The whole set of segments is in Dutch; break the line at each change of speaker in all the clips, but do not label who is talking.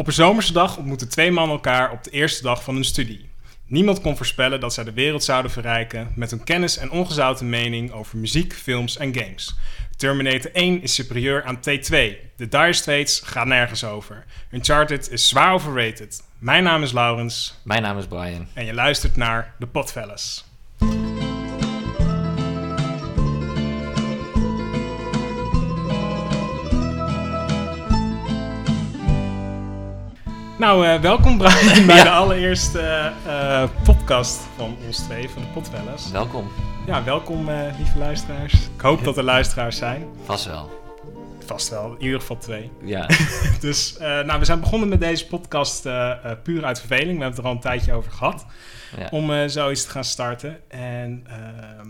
Op een zomerse dag ontmoeten twee mannen elkaar op de eerste dag van hun studie. Niemand kon voorspellen dat zij de wereld zouden verrijken met hun kennis en ongezouten mening over muziek, films en games. Terminator 1 is superieur aan T2. The Dire Straits gaat nergens over. Uncharted is zwaar overrated. Mijn naam is Laurens
Mijn naam is Brian.
en je luistert naar de Potfellas. Nou, eh, welkom Brian bij
Ja.
de allereerste eh, eh, podcast van ons twee, van de Potfellas.
Welkom.
Ja, welkom lieve luisteraars. Ik hoop dat er luisteraars zijn.
Vast wel.
Vast wel, in ieder geval twee.
Ja.
Dus nou, we zijn begonnen met deze podcast puur uit verveling. We hebben het er al een tijdje over gehad
ja.
om zoiets te gaan starten. En eh,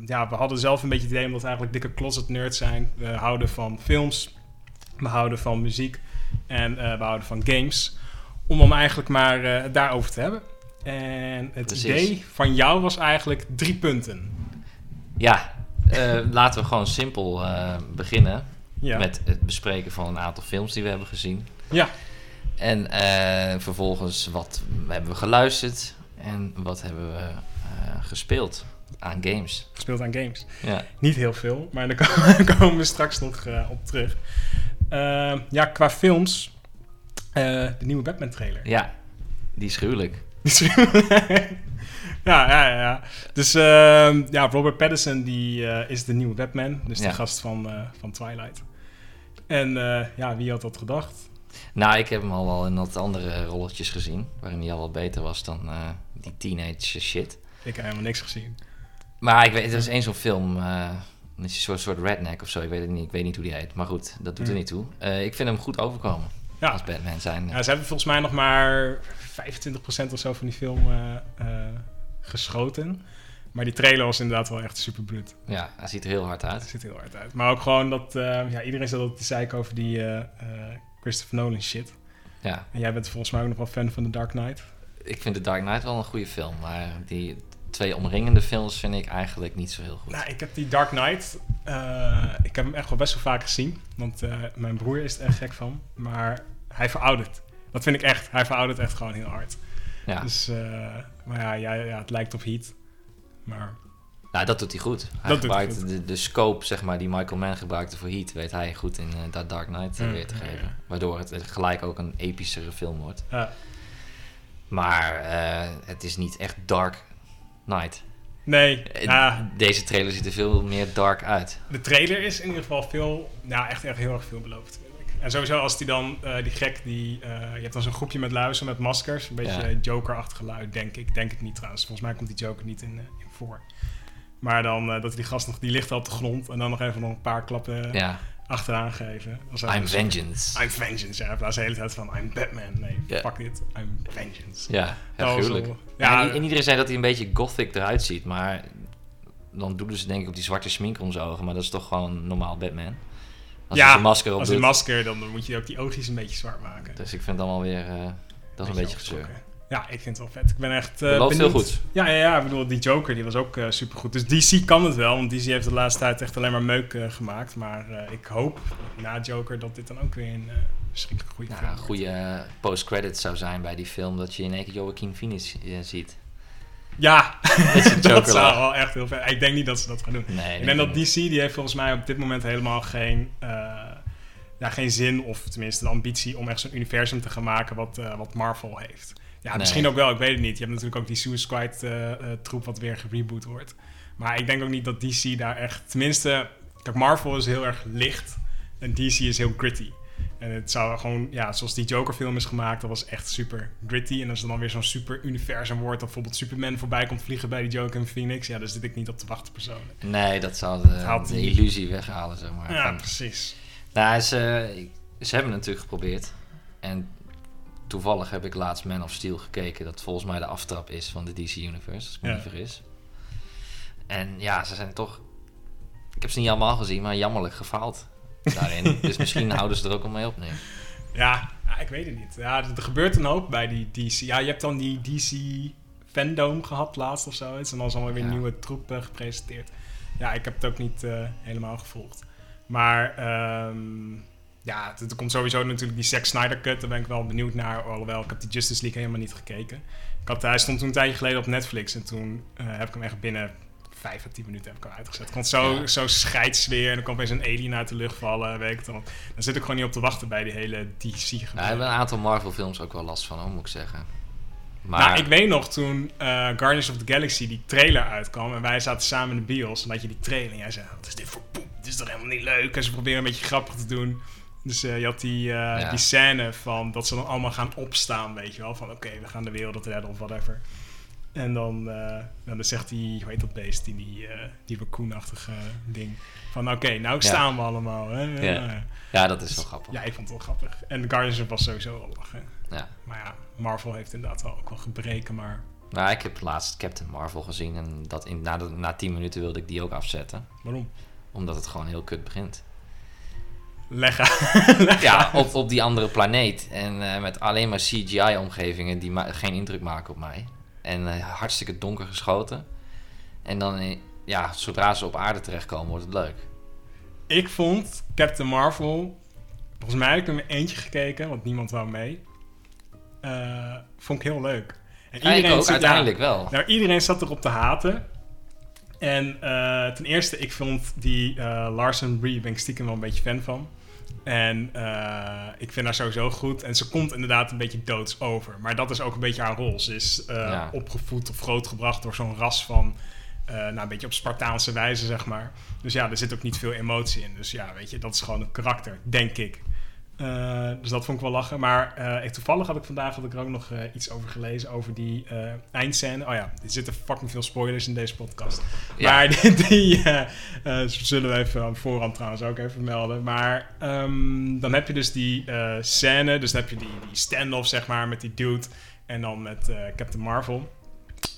ja, we hadden zelf een beetje het idee omdat we eigenlijk dikke closet nerds zijn. We houden van films, we houden van muziek en we houden van games. Om dan eigenlijk maar het daarover te hebben. En het
Precies.
idee van jou was eigenlijk drie punten.
Ja, eh, laten we gewoon simpel eh, beginnen
Ja,
met het bespreken van een aantal films die we hebben gezien.
ja.
En vervolgens wat hebben we geluisterd en wat hebben we gespeeld aan games.
gespeeld aan games.
Ja,
Niet heel veel, maar daar komen- we straks nog op terug. Ja, qua films, de nieuwe Batman trailer.
ja die is gruwelijk.
ja, ja, ja. Dus ehm, ja, Robert Pattinson die, eh, is de nieuwe Batman. Dus de gast van, eh, van Twilight. En eh, ja, wie had dat gedacht?
Nou, ik heb hem al wel in wat andere rolletjes gezien, waarin hij al wat beter was dan eh, die teenage shit.
Ik heb helemaal niks gezien.
Maar ik weet, er is één zo'n film, eh een soort, soort redneck of zo, ik weet het niet, ik weet niet hoe die heet. Maar goed, dat doet er
Hmm.
niet toe. Eh, ik vind hem goed overkomen
Ja.
als Batman zijn.
ja, ze hebben volgens mij nog maar 25% of zo van die film eh, eh, geschoten. Maar die trailer was inderdaad wel echt super bloed.
Ja, hij ziet er heel hard uit.
ziet er heel hard uit. Maar ook gewoon dat... eh, ja, iedereen zat ook te zeiken over die eh, eh, Christopher Nolan shit.
Ja,
En jij bent volgens mij ook nog wel fan van The Dark Knight.
ik vind The Dark Knight wel een goede film, maar die twee omringende films vind ik eigenlijk niet zo heel goed.
Nou, ik heb die Dark Knight... eh, ik heb hem echt wel best wel vaak gezien. Want eh, mijn broer is er echt gek van. Maar hij veroudert. Dat vind ik echt. Hij veroudert echt gewoon heel hard.
Ja,
Dus, eh, maar ja, ja, ja, het lijkt op Heat. Maar
nou, dat doet hij goed. Hij
Dat
gebruikt
goed.
De, de scope, zeg maar, die Michael Mann gebruikte voor Heat, weet hij goed in eh, dat Dark Knight eh,
Mm,
weer te
ja,
geven.
ja.
Waardoor het gelijk ook een epischere film wordt.
ja.
Maar het is niet echt Dark Knight.
nee, ja,
Deze trailer ziet er veel meer dark uit.
de trailer is in ieder geval veel... Nou, echt, echt heel erg veel ik. En sowieso als die dan, eh, die gek, die... eh, je hebt dan zo'n groepje met luizen met maskers. Een beetje
Ja.
Joker-achtig geluid, denk ik. Denk ik niet trouwens. Volgens mij komt die Joker niet in, eh, in voor. Maar dan dat die gast nog... Die ligt al op de grond. En dan nog even nog een paar klappen
Ja,
achteraan geven.
I'm vengeance.
I'm vengeance, ja. In plaats van de hele tijd van I'm Batman. Nee, fuck dit. I'm vengeance.
Ja,
Dat
ja gruwelijk. en iedereen zei dat hij een beetje gothic eruit ziet, maar dan doen ze denk ik op die zwarte smink om zijn ogen, maar dat is toch gewoon normaal Batman. Als
Ja,
hij zijn masker op
als
doet.
een masker, dan moet je ook die oogjes een beetje zwart maken.
dus ik vind het allemaal weer, eh, dat is een beetje gezeur.
Ja, ik vind het wel vet. Ik ben echt uh,
loopt heel goed.
Ja, ja, ja, ik bedoel, die Joker die was ook super supergoed. Dus DC kan het wel, want DC heeft de laatste tijd echt alleen maar meuk eh, gemaakt. Maar eh, ik hoop na Joker dat dit dan ook weer een eh, verschrikkelijk goede
Nou,
film
een goede eh, post-credit zou zijn bij die film dat je in één keer Joaquin Phoenix eh, ziet.
Ja, dat zou wel echt heel vet. Ik denk niet dat ze dat gaan doen.
Nee,
Ik denk dat DC, die heeft volgens mij op dit moment helemaal geen, eh, ja, geen zin, of tenminste de ambitie om echt zo'n universum te gaan maken wat, eh, wat Marvel heeft. Ja,
Nee.
misschien ook wel, ik weet het niet. Je hebt natuurlijk ook die Suicide eh, troep wat weer gereboot wordt. Maar ik denk ook niet dat DC daar echt, tenminste, kijk, Marvel is heel erg licht en DC is heel gritty. En het zou gewoon, ja, zoals die Joker-film is gemaakt, dat was echt super gritty. En als er dan weer zo'n super universum wordt, dat bijvoorbeeld Superman voorbij komt vliegen bij die Joker en Phoenix, ja, daar zit ik niet op te wachten persoonlijk.
Nee, dat zou de, de illusie weghalen, zeg maar.
Ja,
Van-
precies.
Nou, ze, ze hebben het natuurlijk geprobeerd. En toevallig heb ik laatst Man of Steel gekeken, dat volgens mij de aftrap is van de DC Universe, als ik me
Ja.
niet vergis. En ja, ze zijn toch. Ik heb ze niet allemaal gezien, maar jammerlijk gefaald daarin. dus misschien houden ze er ook al mee op nu.
Ja, ja, ik weet het niet. Ja, er gebeurt een hoop bij die DC. Ja, je hebt dan die DC fandom gehad laatst of zoiets. En dan is allemaal weer
Ja.
nieuwe troep eh, gepresenteerd. Ja, ik heb het ook niet eh, helemaal gevolgd. Maar ehm, ja, er komt sowieso natuurlijk die Zack Snyder cut. Daar ben ik wel benieuwd naar. Alhoewel, ik heb die Justice League helemaal niet gekeken. Ik had, hij stond toen een tijdje geleden op Netflix. En toen eh, heb ik hem echt binnen vijf à tien minuten heb ik hem uitgezet. Het komt zo,
Ja.
zo scheidsweer. En dan komt opeens een alien uit de lucht vallen. Weet ik dan. Dan zit ik gewoon niet op te wachten bij die hele DC
Ja, daar hebben een aantal Marvel films ook wel last van, hoor, moet ik zeggen. Maar
Nou, ik weet nog toen eh, Guardians of the Galaxy die trailer uitkwam en wij zaten samen in de bios en dat je die trailer en jij zei, wat is dit voor poep? Dit is toch helemaal niet leuk? En ze proberen een beetje grappig te doen. Dus eh, je had die, eh, die scène van dat ze dan allemaal gaan opstaan, weet je wel. Van oké, we gaan de wereld redden of whatever. En dan, eh, dan zegt die, hoe heet dat beest, die, die, eh, die raccoon-achtige ding. Van oké, nou
Ja.
staan we allemaal. Hè?
Ja. ja, dat is wel grappig.
ja, ik vond het wel grappig. En Guardians was sowieso wel lachen.
Ja.
Maar ja, Marvel heeft inderdaad wel ook wel gebreken, maar
Nou, ik heb laatst Captain Marvel gezien en dat in, na, de, na 10 minuten wilde ik die ook afzetten.
waarom?
Omdat het gewoon heel kut begint.
Leg uit.
Ja, op, op die andere planeet. En eh, met alleen maar CGI-omgevingen die ma- geen indruk maken op mij. En eh, hartstikke donker geschoten. En dan, eh, ja, zodra ze op aarde terechtkomen, wordt het leuk.
Ik vond Captain Marvel, volgens mij heb ik er eentje gekeken, want niemand wou mee. Eh, vond ik heel leuk. En
Ja, ik ook,
ja,
uiteindelijk wel.
nou, iedereen zat erop te haten. En ten eerste, ik vond die eh, Larson Brie, ben ik stiekem wel een beetje fan van. En eh, ik vind haar sowieso goed. En ze komt inderdaad een beetje doods over. Maar dat is ook een beetje haar rol. Ze is eh,
Ja.
opgevoed of grootgebracht door zo'n ras van... eh, nou, een beetje op Spartaanse wijze, zeg maar. Dus ja, er zit ook niet veel emotie in. Dus ja, weet je, dat is gewoon een karakter, denk ik. Eh, dus dat vond ik wel lachen. Maar ik, toevallig had ik vandaag had ik er ook nog eh, iets over gelezen. Over die eindscène. Oh ja, er zitten fucking veel spoilers in deze podcast.
Ja.
Maar die, die zullen we even aan voorhand trouwens ook even melden. Maar ehm, dan heb je dus die scène. Dus dan heb je die, die stand-off, zeg maar, met die dude. En dan met Captain Marvel.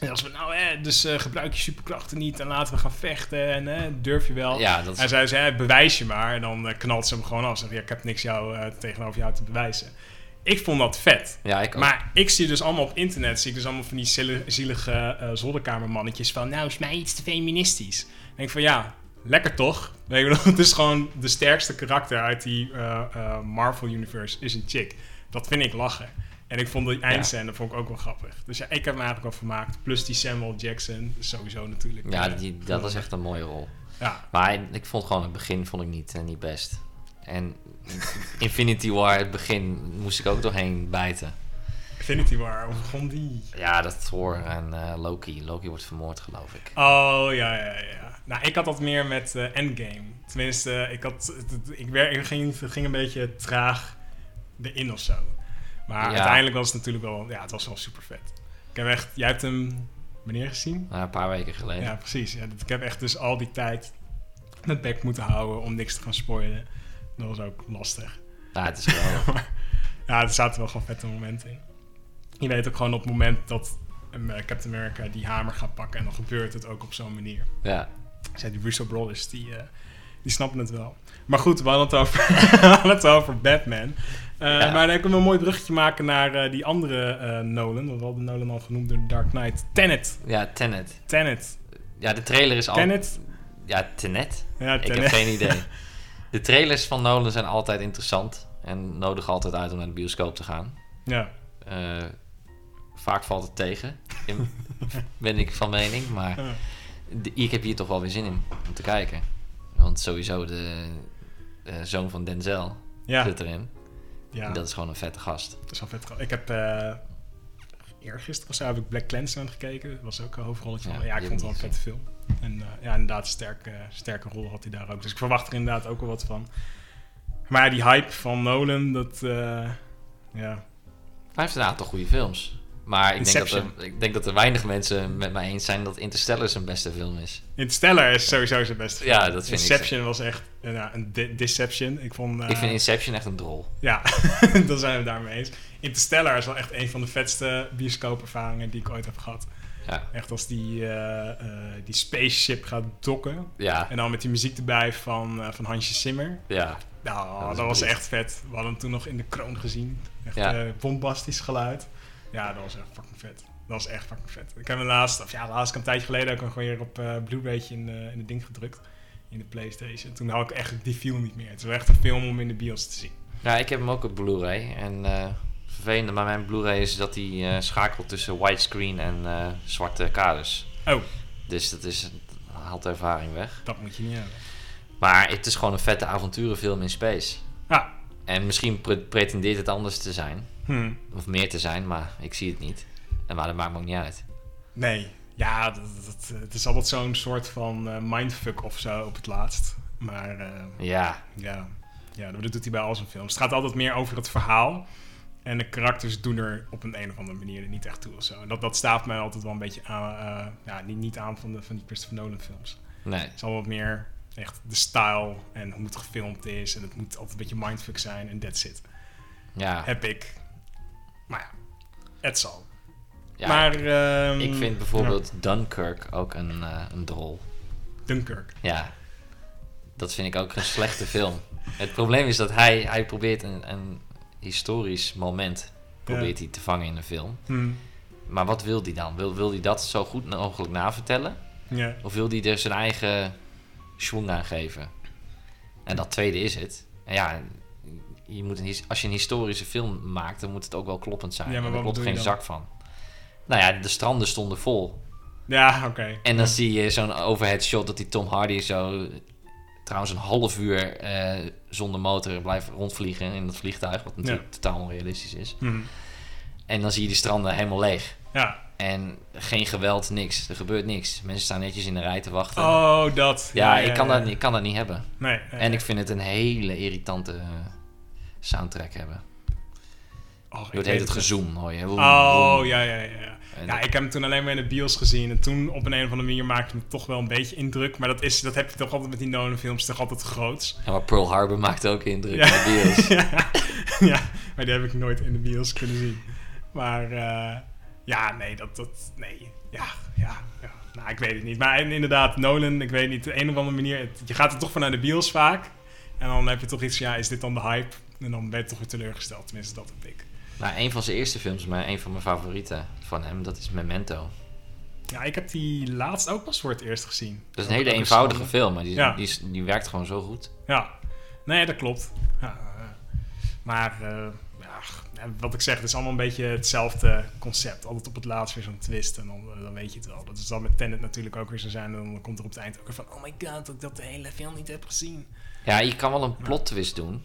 En als we nou, eh, dus eh, gebruik je superkrachten niet en laten we gaan vechten. En eh, durf je wel.
Ja, dat
Hij
is,
zei ze, hè, bewijs je maar. En dan eh, knalt ze hem gewoon af. Zeg, ja, ik heb niks jou, eh, tegenover jou te bewijzen. Ik vond dat vet.
ja ik ook.
Maar ik zie dus allemaal op internet, zie ik dus allemaal van die zielig- zielige eh zolderkamermannetjes van, nou is mij iets te feministisch. Denk ik van, ja, lekker toch? Weet je het is gewoon de sterkste karakter uit die eh, eh, Marvel Universe is een chick. Dat vind ik lachen. En ik vond die eindscène vond ik ook wel grappig. Dus ja, ik heb me eigenlijk wel vermaakt. Plus die Samuel Jackson, sowieso natuurlijk.
ja,
eh,
die, dat was echt een mooie rol.
Ja,
Maar ik vond gewoon het begin vond ik niet, eh, niet best. En Infinity War, het begin, moest ik ook doorheen bijten.
Infinity War, hoe begon die?
Ja, dat Thor en eh, Loki. Loki wordt vermoord, geloof ik.
Oh, ja, ja, ja. Nou, ik had dat meer met Endgame. Tenminste, ik, had, ik, ging, ging een beetje traag erin of zo. Maar
Ja.
uiteindelijk was het natuurlijk wel... Ja, het was wel super vet. Ik heb echt... Jij hebt hem wanneer gezien?
Nou, een paar weken geleden.
Ja, precies. Ja, ik heb echt dus al die tijd het bek moeten houden om niks te gaan spoilen. Dat was ook lastig.
Nou, het is wel...
Ja, er zaten wel gewoon vette momenten in. Je weet ook gewoon op het moment dat Captain America die hamer gaat pakken... en dan gebeurt het ook op zo'n manier.
ja.
Ja, die Russo Brothers, die, eh, die snappen het wel. Maar goed, we hadden het over, we hadden het over Batman. Eh,
Ja.
Maar dan kunnen we een mooi bruggetje maken naar eh, die andere eh, Nolan. Want we hadden Nolan al genoemd door Dark Knight. Tenet.
ja, Tenet.
Tenet.
Ja, de trailer is al...
Tenet?
Ja, Tenet?
Ja,
Ik heb geen idee. De trailers van Nolan zijn altijd interessant. En nodig altijd uit om naar de bioscoop te gaan.
Ja.
Vaak valt het tegen. in- ben ik van mening. Maar de- ik heb hier toch wel weer zin in om te kijken. Want sowieso de zoon van Denzel
Ja,
zit erin.
Ja.
Dat is gewoon een vette gast.
Dat is wel vet. Ik heb uh, eergisteren of zo heb ik Black Clansman gekeken. Dat was ook een hoofdrolletje.
Ja,
van. Ja, ik vond het wel een vette film. En eh, ja, inderdaad, sterke, sterke rol had hij daar ook. Dus ik verwacht er inderdaad ook wel wat van. Maar ja, die hype van Nolan, dat... eh, ja,
Hij heeft een aantal goede films. Maar ik denk, dat
Inception.
er, ik denk dat er weinig mensen met mij eens zijn dat Interstellar zijn beste film is.
Interstellar is sowieso zijn beste
Ja,
film.
dat vind ik
Inception was echt eh, ja, een de- deception. Ik vond... eh,
Ik vind Inception echt een drol.
Ja, dan zijn we het daarmee eens. Interstellar is wel echt een van de vetste bioscoopervaringen die ik ooit heb gehad.
Ja,
Echt als die, eh, eh, die spaceship gaat dokken.
ja,
En dan met die muziek erbij van, eh, van Hansje Zimmer.
ja.
Nou,
Dat
was echt vet. We hadden hem toen nog in de kroon gezien. Echt
Ja.
eh, bombastisch geluid. Ja, dat was echt fucking vet. Dat was echt fucking vet. Ik heb hem laatst, of ja, laatst een tijdje geleden ook nog weer op eh Blu-raytje in, eh, in het ding gedrukt. in de Playstation. Toen had ik echt, die viel niet meer. Het was echt een film om in de bios te zien.
Ja, ik heb hem ook op Blu-ray. En eh vervelende bij mijn Blu-ray is dat hij eh, schakelt tussen widescreen en zwarte kaders.
Oh,
Dus dat is, haalt de ervaring weg.
dat moet je niet hebben.
Maar het is gewoon een vette avonturenfilm in space.
Ja.
En misschien pre- pretendeert het anders te zijn.
Hm.
Of meer te zijn, maar ik zie het niet. En maar dat maakt me ook niet uit.
Nee, ja, dat, dat- het is altijd zo'n soort van eh, mindfuck of zo op het laatst. Maar eh,
Ja,
ja, ja, dat doet hij bij al zijn films. Het gaat altijd meer over het verhaal. En de karakters doen er op een, een of andere manier er niet echt toe of zo. En dat, dat staat mij altijd wel een beetje aan, eh, ja, niet, niet aan van, de, van die Christopher Nolan films.
nee.
Het is al wat meer echt de style en hoe het gefilmd is. En het moet altijd een beetje mindfuck zijn en that's it.
Ja,
Heb ik. Maar ja, het zal.
ja
maar ehm,
ik vind bijvoorbeeld Dunkirk ook een, eh, een drol.
Dunkirk.
Ja, dat vind ik ook een slechte film. Het probleem is dat hij, hij probeert een, een historisch moment probeert hij te vangen in een film.
Hm,
Maar wat wil hij dan? Wil, wil hij dat zo goed mogelijk navertellen?
ja.
Of wil hij er zijn eigen schwung aan geven? En dat tweede is het. En ja, je moet een, als je een historische film maakt, dan moet het ook wel kloppend zijn.
Ja, maar
daar klopt geen zak van. Nou ja, de stranden stonden vol.
Ja, oké.
En dan zie je zo'n overhead shot dat die Tom Hardy zo trouwens een half uur eh, zonder motor blijft rondvliegen in dat vliegtuig, wat natuurlijk totaal onrealistisch is.
Hm,
En dan zie je die stranden helemaal leeg.
Ja.
En geen geweld, niks. Er gebeurt niks. Mensen staan netjes in de rij te wachten.
Oh, dat.
ja, ik, kan Dat, ik kan dat niet hebben.
Nee.
En ik vind het een hele irritante eh, soundtrack hebben.
Oh,
heet het
het
gezoom, hoor je.
Oh, ja, ja, ja. ja.
En
Ja,
dat-
ik heb hem toen alleen maar in de bios gezien. En toen op een, een of andere manier maakte het me toch wel een beetje indruk. Maar dat, is, dat heb je toch altijd met die Nolan films. Toch altijd groots.
Ja, maar Pearl Harbor maakt ook indruk
Ja.
in de bios.
ja, ja, maar die heb ik nooit in de bios kunnen zien. Maar eh, ja, nee, dat, dat, nee, ja, ja, ja. Nou, ik weet het niet. Maar in- inderdaad, Nolan, ik weet niet, de een of andere manier, het- je gaat er toch vanuit de bios vaak. En dan heb je toch iets ja, is dit dan de hype? En dan ben je toch weer teleurgesteld. Tenminste, dat heb ik.
Nou, een van zijn eerste films, maar een van mijn favorieten van hem, dat is Memento.
Ja, ik heb die laatst ook pas voor het eerst gezien.
Dat is een hele eenvoudige film, maar die,
Ja.
die, is- die werkt gewoon zo goed.
Ja, nee, dat klopt. Ja, eh, maar eh, ja, wat ik zeg, het is allemaal een beetje hetzelfde concept. Altijd op het laatst weer zo'n twist en dan, eh, dan weet je het wel. Dat zal met Tenet natuurlijk ook weer zo zijn. En dan komt er op het eind ook weer van, oh my god, dat ik dat de hele film niet heb gezien.
Ja, je kan wel een plot twist doen.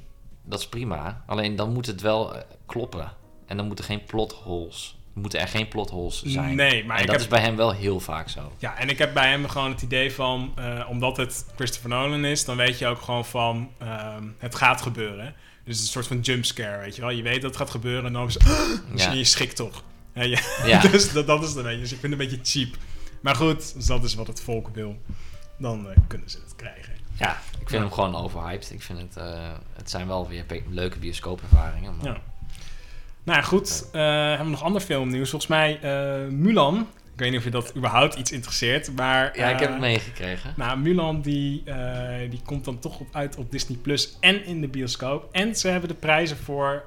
Dat is prima. Alleen dan moet het wel eh, kloppen. En dan moeten geen plot holes. Moeten er geen plot holes zijn.
Nee, maar
en dat
heb-
is bij hem wel heel vaak zo.
Ja, en ik heb bij hem gewoon het idee van, eh, omdat het Christopher Nolan is, dan weet je ook gewoon van, ehm, het gaat gebeuren. Dus een soort van jumpscare, weet je wel. Je weet dat het gaat gebeuren en dan is dus
Ja.
je schrikt toch. Ja,
Ja.
dus dat, dat is het een beetje. Dus ik vind het een beetje cheap. Maar goed, als dat is wat het volk wil, dan eh, kunnen ze het krijgen.
Ja, ik vind hem gewoon overhyped. Ik vind het, het zijn wel weer leuke bioscoopervaringen. Maar...
Ja. Nou ja, goed. eh, hebben we nog ander filmnieuws? Volgens mij eh, Mulan. Ik weet niet of je dat überhaupt iets interesseert, maar...
Ja, ik heb
eh,
het meegekregen.
Nou, Mulan die, die komt dan toch op, uit op Disney Plus en in de bioscoop. En ze hebben de prijzen voor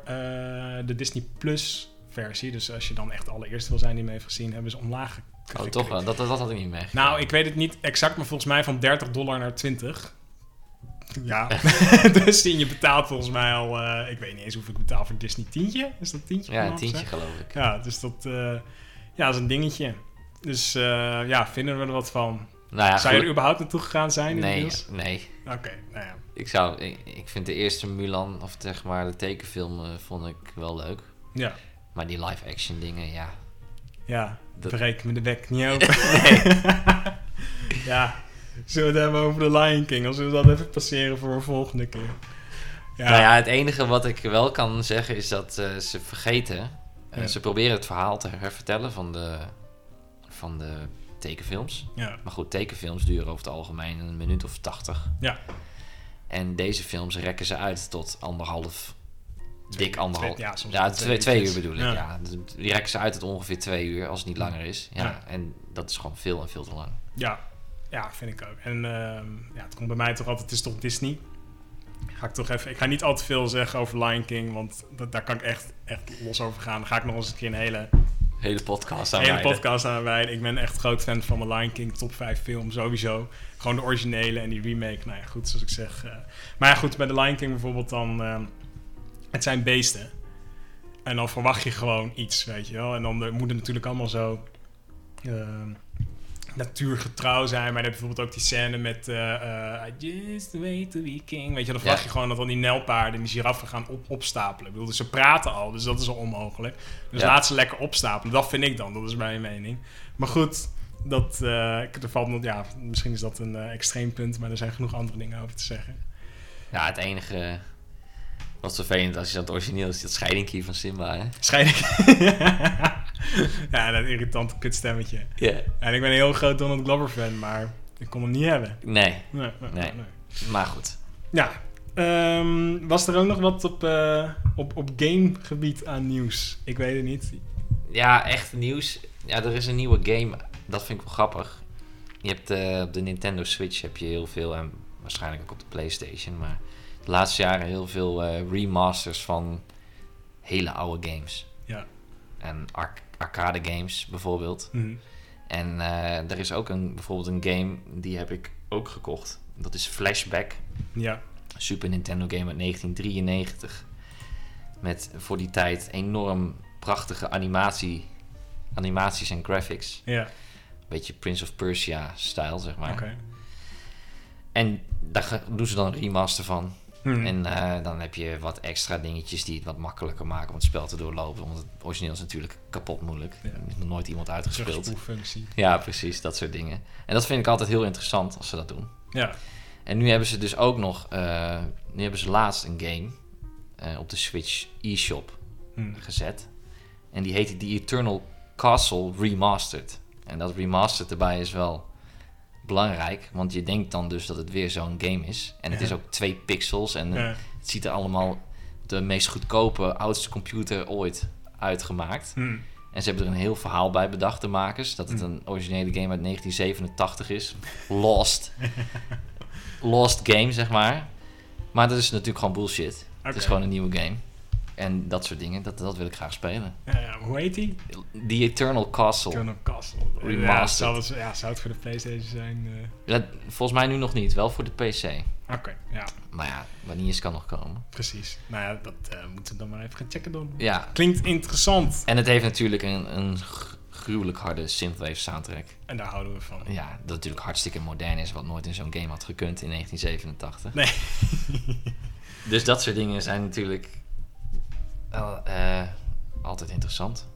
de Disney Plus versie. Dus als je dan echt de allereerste wil zijn die hem heeft gezien, hebben ze omlaag ge-
Oh, toch wel. Dat, dat, dat had ik niet meegekregen.
Nou, ik weet het niet exact, maar volgens mij van 30 dollar naar 20. Ja, dus je betaalt volgens mij al, eh, ik weet niet eens hoeveel ik betaal voor Disney. Tientje? Is dat tientje?
Ja, een tientje
zeg?
geloof ik.
Ja, dus dat, eh, ja, dat is een dingetje. Dus eh, ja, vinden we er wat van.
Nou ja,
Zou je er überhaupt naartoe gegaan zijn?
Nee, nee.
Oké, nou ja.
Ik, zou, ik, ik vind de eerste Mulan, of zeg maar de tekenfilm, vond ik wel leuk.
Ja,
Maar die live-action dingen, ja.
ja.
Dat-
breek me de bek niet open. ja, zullen we het hebben over The Lion King? Als we dat even passeren voor een volgende keer. Ja,
Nou ja, het enige wat ik wel kan zeggen is dat eh, ze vergeten. eh,
Ja.
Ze proberen het verhaal te hervertellen van de, van de tekenfilms.
ja.
Maar goed, tekenfilms duren over het algemeen een minuut of tachtig.
Ja.
En deze films rekken ze uit tot anderhalf.
Twee-
dik anderhalf.
twee- ja, soms
ja, twee,
twee
uur bedoel ik.
Ja.
Ja. Dus Die rekken ze uit tot ongeveer twee uur, als het niet langer is. Ja. En dat is gewoon veel en veel te lang.
Ja, ja, vind ik ook. En ehm, ja, het komt bij mij toch altijd, het is toch Disney. Ga ik toch even, ik ga niet al te veel zeggen over Lion King, want dat, daar kan ik echt, echt los over gaan. Dan ga ik nog eens een keer een hele
Hele podcast aan
Hele podcast aan wijden. Ik ben echt groot fan van The Lion King, top 5 film sowieso. Gewoon de originele en die remake. Nou ja, goed, zoals ik zeg. eh. maar ja, goed, bij The Lion King bijvoorbeeld dan... eh, het zijn beesten. En dan verwacht je gewoon iets, weet je wel. En dan eh, moet het natuurlijk allemaal zo... eh, natuurgetrouw zijn. Maar dan heb je bijvoorbeeld ook die scène met... eh, eh, I just wait to be king. Weet je, dan verwacht
Ja.
je gewoon dat dan die nijlpaarden en die giraffen gaan op, opstapelen. Ik bedoel, dus ze praten al, dus dat is al onmogelijk. Dus
Ja.
laat ze lekker opstapelen. Dat vind ik dan, dat is mijn mening. Maar goed, dat, eh, er valt nog, ja, misschien is dat een extreem punt, maar er zijn genoeg andere dingen over te zeggen.
Ja, het enige wat vervelend als je dat origineel is, dat scheidingkie van Simba, hè?
Scheiding. ja, dat irritante kutstemmetje.
Ja.
En ik ben een heel groot Donald Glover fan, maar ik kon hem niet hebben.
Nee,
Nee, nee,
Nee.
nee.
maar goed.
Ja, ehm, was er ook nog wat op, eh, op, op gamegebied aan nieuws? Ik weet het niet.
Ja, echt nieuws. Ja, er is een nieuwe game. Dat vind ik wel grappig. Je hebt eh, op de Nintendo Switch heb je heel veel, en waarschijnlijk ook op de PlayStation, maar de laatste jaren heel veel eh, remasters van hele oude games.
Ja.
En arc- arcade games bijvoorbeeld.
Mhm.
En eh, er is ook een, bijvoorbeeld een game, die heb ik ook gekocht. Dat is Flashback.
Ja,
Super Nintendo game uit 1993. Met voor die tijd enorm prachtige animatie, animaties en graphics.
ja,
Beetje Prince of Persia-stijl, zeg maar.
oké.
En daar doen ze dan een remaster van.
Mhm.
En eh, dan heb je wat extra dingetjes die het wat makkelijker maken om het spel te doorlopen. Want het origineel is natuurlijk kapot moeilijk.
Ja.
Er is nog nooit iemand uitgespeeld. Ja, precies, dat soort dingen. En dat vind ik altijd heel interessant als ze dat doen.
Ja,
En nu hebben ze dus ook nog, eh, nu hebben ze laatst een game eh, op de Switch eShop
Mhm.
gezet. En die heette The Eternal Castle Remastered. En dat remastered erbij is wel belangrijk, want je denkt dan dus dat het weer zo'n game is. En het
Ja.
is ook twee pixels en
ja.
het ziet er allemaal de meest goedkope, oudste computer ooit uitgemaakt.
Mhm.
En ze hebben er een heel verhaal bij bedacht, de makers. Dat het
Mm.
een originele game uit 1987 is. Lost. Lost game, zeg maar. Maar dat is natuurlijk gewoon bullshit. Het is gewoon een nieuwe game. En dat soort dingen, dat, dat wil ik graag spelen.
Ja, hoe heet die?
The Eternal Castle.
Eternal Castle.
Remastered.
Ja, zou het, ja, zou het voor de PlayStation zijn? eh,
Ja, volgens mij nu nog niet, wel voor de PC.
Oké, ja,
Maar ja, wanneer is kan nog komen.
precies. Nou ja, dat eh, moeten we dan maar even gaan checken dan.
Ja,
Klinkt interessant.
en het heeft natuurlijk een, een gr- gruwelijk harde synthwave soundtrack.
En daar houden we van.
Ja, dat natuurlijk hartstikke modern is, wat nooit in zo'n game had gekund in 1987.
Nee.
Dus dat soort dingen zijn natuurlijk eh, altijd interessant.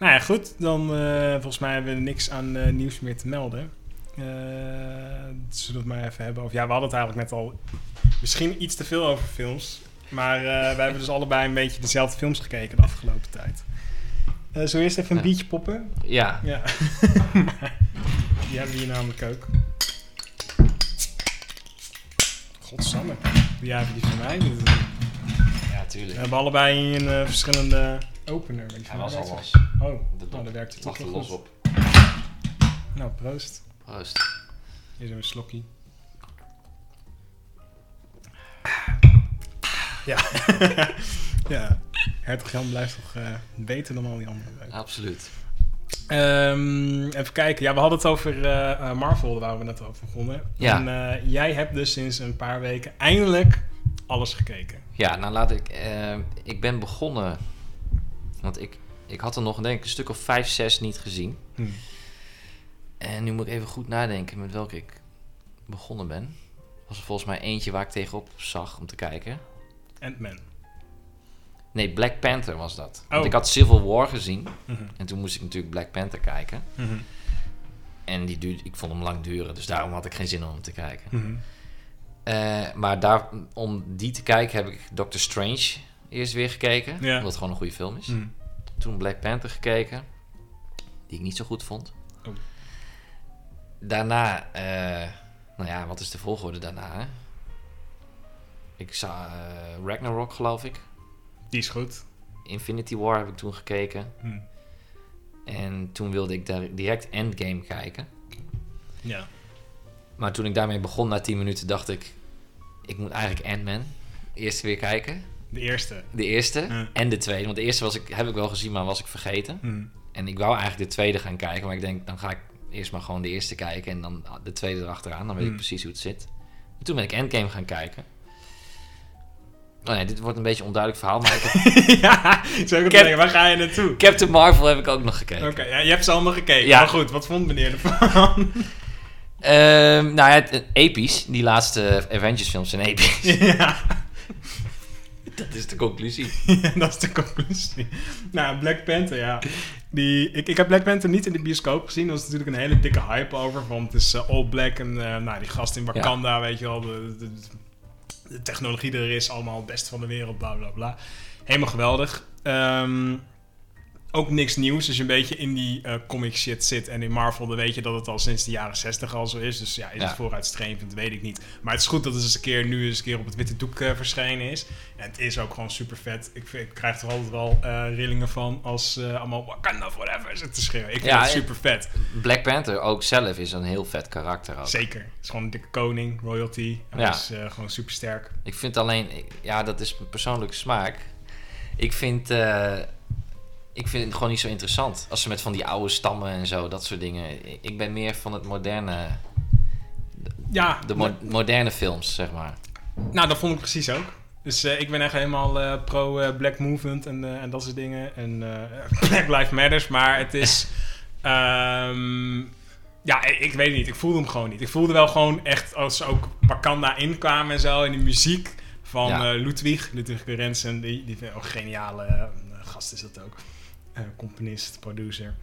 Nou ja, goed. Dan eh, volgens mij hebben we niks aan eh, nieuws meer te melden. Zullen we het maar even hebben? Of ja, we hadden het eigenlijk net al misschien iets te veel over films. Maar wij hebben dus allebei een beetje dezelfde films gekeken de afgelopen tijd. Zullen we eerst even een
Ja.
biertje poppen?
Ja,
Ja. Die hebben we hier namelijk ook. Godsamme. Die hebben die van mij. We hebben allebei een eh, verschillende opener.
Hij was al los.
Oh,
De
nou, dat werkt het toch
los op.
Nou, proost.
Proost.
Hier is een slokkie. Ja. ja. Hertog Jan blijft toch eh, beter dan al die anderen.
Absoluut.
Ehm, even kijken. Ja, we hadden het over eh, Marvel, waar we net over begonnen.
Ja.
En jij hebt dus sinds een paar weken eindelijk alles gekeken.
Ja, nou laat ik... eh, ik ben begonnen... Want ik, ik had er nog denk ik een stuk of vijf, zes niet gezien.
Hm.
En nu moet ik even goed nadenken met welke ik begonnen ben. Was er volgens mij eentje waar ik tegenop zag om te kijken.
Ant-Man.
Nee, Black Panther was dat. Want
Oh.
ik had Civil War gezien.
Mhm.
En toen moest ik natuurlijk Black Panther kijken.
Mhm.
En die duurde, ik vond hem lang duren. Dus daarom had ik geen zin om hem te kijken.
Mhm.
Eh, maar daar, om die te kijken heb ik Doctor Strange eerst weer gekeken.
Ja.
Omdat het gewoon een goede film is.
Mhm.
Toen Black Panther gekeken. Die ik niet zo goed vond.
Oh.
Daarna, eh, nou ja, wat is de volgorde daarna? Hè? Ik zag eh, Ragnarok, geloof ik.
Die is goed.
Infinity War heb ik toen gekeken.
Hm.
En toen wilde ik daar direct Endgame kijken.
Ja.
Maar toen ik daarmee begon na 10 minuten, dacht ik... Ik moet eigenlijk Ant-Man eerst weer kijken.
De eerste.
De eerste
Ja.
en de tweede. Want de eerste was ik, heb ik wel gezien, maar was ik vergeten.
Hm.
En ik wou eigenlijk de tweede gaan kijken. Maar ik denk, dan ga ik eerst maar gewoon de eerste kijken. En dan de tweede erachteraan. Dan weet ik
Hmm.
precies hoe het zit. En toen ben ik Endgame gaan kijken. Oh nee, dit wordt een beetje een onduidelijk verhaal. Maar ik heb,
ja, zou ik
Cap-
waar ga je naartoe?
Captain Marvel heb ik ook nog gekeken.
Oké, ja, je hebt ze allemaal gekeken.
Ja.
Maar goed, wat vond meneer ervan?
Ehm, nou ja, episch. Die laatste Avengers films zijn episch.
ja.
Dat is de conclusie.
Ja, dat is de conclusie. Nou, Black Panther, ja. Die, ik, ik heb Black Panther niet in de bioscoop gezien. Er was natuurlijk een hele dikke hype over. Want het is eh, all black en eh, nou, die gast in Wakanda, weet je wel. De, de, de technologie die er is, allemaal het beste van de wereld, bla bla bla. Helemaal geweldig. Ehm, ook niks nieuws. Als je een beetje in die eh, comic shit zit en in Marvel, dan weet je dat het al sinds de jaren 60 al zo is. Dus ja, is
Ja.
het vooruitstrevend, weet ik niet. Maar het is goed dat het eens een keer nu eens een keer op het witte doek eh, verschenen is. En het is ook gewoon super vet. Ik, ik krijg er altijd wel eh, rillingen van als allemaal Wakanda forever zitten te schreeuwen. Ik vind
Ja,
het super vet.
Black Panther ook zelf is een heel vet karakter ook.
Zeker. Het is gewoon een dikke koning, royalty. Hij
Ja.
is gewoon super sterk.
Ik vind alleen, ja, dat is mijn persoonlijke smaak. Ik vind, ik vind het gewoon niet zo interessant. Als ze met van die oude stammen en zo, dat soort dingen. Ik ben meer van het moderne,
Ja,
de mo- moderne films, zeg maar.
Nou, dat vond ik precies ook. Dus eh, ik ben echt helemaal eh, pro eh, Black Movement en, en dat soort dingen. En Black Lives Matters. Maar het is... ehm, ja, ik, weet het niet. Ik voelde hem gewoon niet. Ik voelde wel gewoon echt als ze ook Wakanda inkwamen en zo. En die muziek van
Ja.
eh, Ludwig. Ludwig Göransson. Die, die vind ik ook een geniale gast is dat ook. Eh, componist, producer.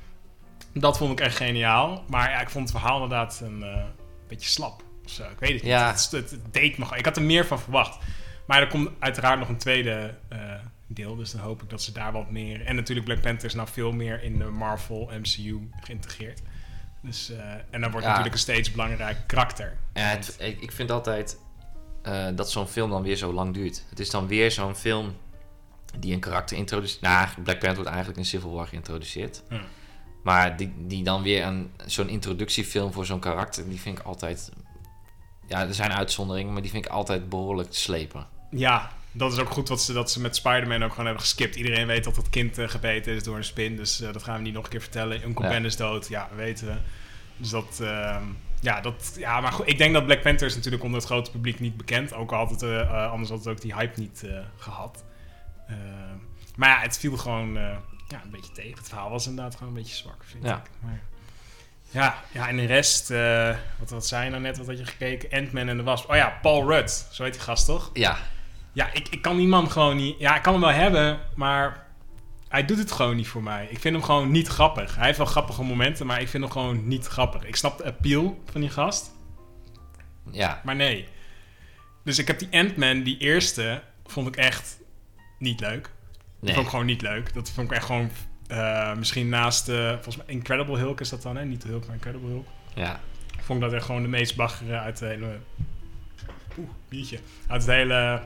Dat vond ik echt geniaal. Maar ja, ik vond het verhaal inderdaad een eh, beetje slap. Zo. Ik weet het
Ja.
niet. Het, het, het deed me. Ik had er meer van verwacht. Maar er komt uiteraard nog een tweede eh, deel. Dus dan hoop ik dat ze daar wat meer... En natuurlijk Black Panther is nou veel meer in de Marvel MCU geïntegreerd. Dus, en dan wordt
Ja.
natuurlijk een steeds belangrijk karakter.
Ja, het, ik, ik vind altijd dat zo'n film dan weer zo lang duurt. Het is dan weer zo'n film die een karakter introduceert. Nou, Black Panther wordt eigenlijk in Civil War geïntroduceerd.
Ja.
Maar die, die dan weer een, zo'n introductiefilm voor zo'n karakter, die vind ik altijd... Ja, er zijn uitzonderingen, maar die vind ik altijd behoorlijk te slepen.
Ja, dat is ook goed wat ze, dat ze met Spider-Man ook gewoon hebben geskipt. Iedereen weet dat dat kind eh, gebeten is door een spin. Dus eh, dat gaan we niet nog een keer vertellen. Uncle
Ja.
Ben is dood. Ja, weten we. Dus dat... ehm, ja, dat, ja, maar goed, ik denk dat Black Panther is natuurlijk onder het grote publiek niet bekend. Ook al had het, eh, anders had het ook die hype niet eh, gehad. Ehm, maar ja, het viel gewoon eh, ja, een beetje tegen. Het verhaal was inderdaad gewoon een beetje zwak, vind
Ja.
ik. Maar, ja, ja, en de rest... eh, wat, wat zei je nou net? Wat had je gekeken? Ant-Man en de Wasp. Oh ja, Paul Rudd. Zo heet die gast, toch?
Ja,
Ja, ik, ik kan die man gewoon niet... Ja, ik kan hem wel hebben, maar hij doet het gewoon niet voor mij. Ik vind hem gewoon niet grappig. Hij heeft wel grappige momenten, maar ik vind hem gewoon niet grappig. Ik snap de appeal van die gast,
ja.
maar nee. Dus ik heb die Ant-Man, die eerste, vond ik echt niet leuk.
Nee.
vond ik gewoon niet leuk. Dat vond ik echt gewoon... eh, misschien naast, eh, volgens mij, Incredible Hulk is dat dan, hè? Niet de Hulk, maar Incredible Hulk.
Ja.
vond ik dat echt gewoon de meest baggere uit de hele... Oeh, biertje. Uit het hele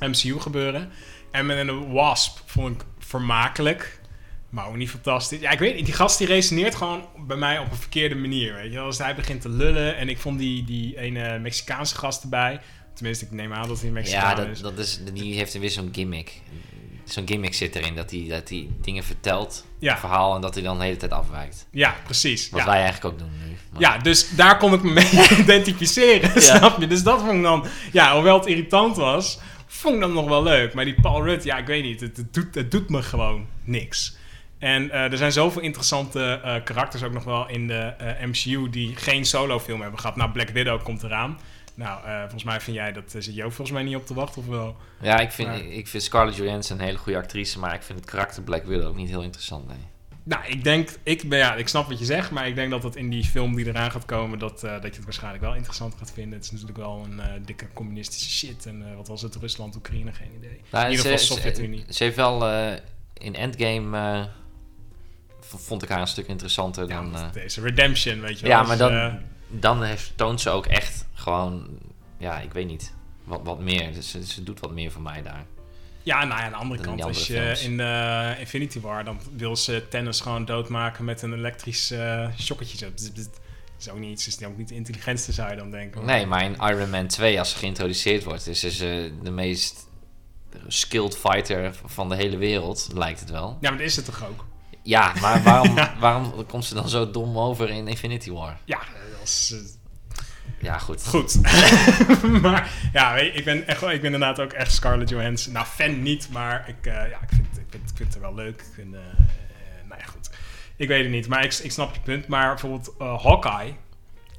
MCU gebeuren. En met een Wasp vond ik vermakelijk. Maar ook niet fantastisch. Ja, ik weet niet. Die gast die resoneert gewoon bij mij op een verkeerde manier. Weet je. Als hij begint te lullen. En ik vond die, die ene Mexicaanse gast erbij. Tenminste, ik neem aan dat hij Mexicaan
Ja,
is.
dat, dat is, die heeft weer zo'n gimmick. Zo'n gimmick zit erin, dat hij dat hij dingen vertelt,
Ja.
verhaal, en dat hij dan de hele tijd afwijkt.
Ja, precies.
Wat
ja.
wij eigenlijk ook doen nu. Maar-
Ja, dus daar kon ik me mee identificeren, snap je? Dus dat vond ik dan, ja, hoewel het irritant was, vond ik dat nog wel leuk. Maar die Paul Rudd, ja, ik weet niet, het, het doet, het doet me gewoon niks. En eh, er zijn zoveel interessante eh, karakters ook nog wel in de eh, MCU die geen solofilm hebben gehad. Nou, Black Widow komt eraan. Nou, eh, volgens mij vind jij, dat eh, zit je ook volgens mij niet op te wachten, of wel?
Ja, ik vind,
Maar-
ik vind Scarlett Johansson een hele goede actrice, maar ik vind het karakter Black Widow ook niet heel interessant. Nee.
Nou, ik denk, ik, ben, ja, ik snap wat je zegt, maar ik denk dat het in die film die eraan gaat komen, dat, eh, dat je het waarschijnlijk wel interessant gaat vinden. Het is natuurlijk wel een dikke communistische shit. En wat was het, Rusland, Oekraïne, geen idee.
Nou,
in ieder geval Sovjet-Unie.
Ze, heeft wel in Endgame, vond ik haar een stuk interessanter
Ja,
dan...
deze redemption, weet je wel.
ja,
Dus,
maar dan,
eh,
dan heeft, toont ze ook echt gewoon, ja, ik weet niet, wat, wat meer. Dus ze, ze doet wat meer voor mij daar.
ja, nou ja, aan de andere kant,
die
als
andere
je
films.
in de Infinity War, dan wil ze tennis gewoon doodmaken met een elektrisch eh shocketje. Dat is ook niet, ze is ook niet de intelligentste, zou je dan denken.
Nee, maar in Iron Man 2, als ze geïntroduceerd wordt, is ze de meest skilled fighter van de hele wereld, lijkt het wel.
Ja, maar dat is het toch ook?
Ja, maar waarom,
Ja.
waarom komt ze dan zo dom over in Infinity War?
Ja, eh,
Ja, goed.
Goed. maar ja, ik ben, echt, ik ben inderdaad ook echt Scarlett Johansson. Nou, fan niet, maar ik, eh, ja, ik, vind, ik, vind, ik vind het wel leuk. Ik vind, eh, eh, nou ja, goed. Ik weet het niet, maar ik, ik snap je punt. Maar bijvoorbeeld Hawkeye.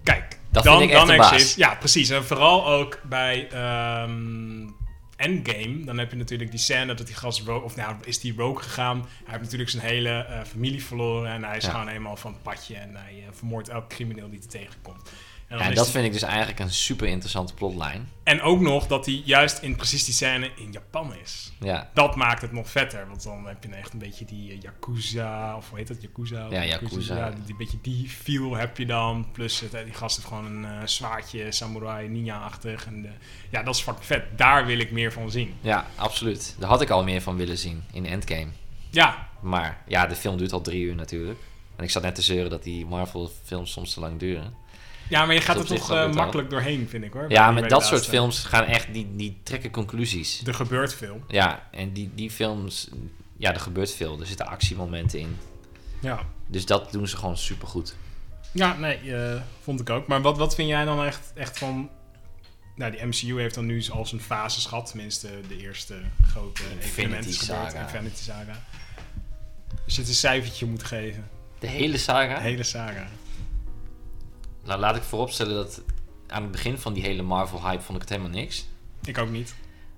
Kijk,
Dat
dan,
vind ik echt
dan
baas.
Ja, precies. En vooral ook bij ehm, Endgame. Dan heb je natuurlijk die scène dat die gast rogue... Of nou, is die rogue gegaan. Hij heeft natuurlijk zijn hele familie verloren. En hij is
Ja.
gewoon helemaal van het padje. En hij vermoordt elke crimineel die hij tegenkomt. En,
Ja, dat
die-
vind ik dus eigenlijk een super interessante plotlijn.
en ook nog dat hij juist in precies die scène in Japan is.
Ja,
Dat maakt het nog vetter. Want dan heb je echt een beetje die eh, Yakuza, of hoe heet dat? Yakuza?
Ja, Yakuza.
Ja, die, die beetje die feel heb je dan. Plus het, eh, die gast heeft gewoon een eh, zwaardje, samurai, ninja-achtig. En, eh, ja, dat is fucking vet. Daar wil ik meer van zien.
ja, absoluut. Daar had ik al meer van willen zien in Endgame.
Ja,
Maar ja, de film duurt al drie uur natuurlijk. En ik zat net te zeuren dat die Marvel-films soms te lang duren.
Ja maar je gaat er toch eh, makkelijk doorheen, vind ik hoor.
Ja, met dat soort films gaan echt, die, die trekken conclusies.
Er gebeurt veel.
Ja, en die, die films, ja, er gebeurt veel. Er zitten actiemomenten in.
Ja.
Dus dat doen ze gewoon supergoed.
Ja, nee, eh, vond ik ook. Maar wat, wat vind jij dan echt, echt van... Nou, die MCU heeft dan nu al zijn fases gehad. Tenminste, de eerste grote
Infinity. Saga.
Infinity Saga. Als je het een cijfertje moet geven.
De hele saga.
De hele saga.
Nou, laat ik vooropstellen dat aan het begin van die hele Marvel-hype vond ik het helemaal niks.
Ik ook niet.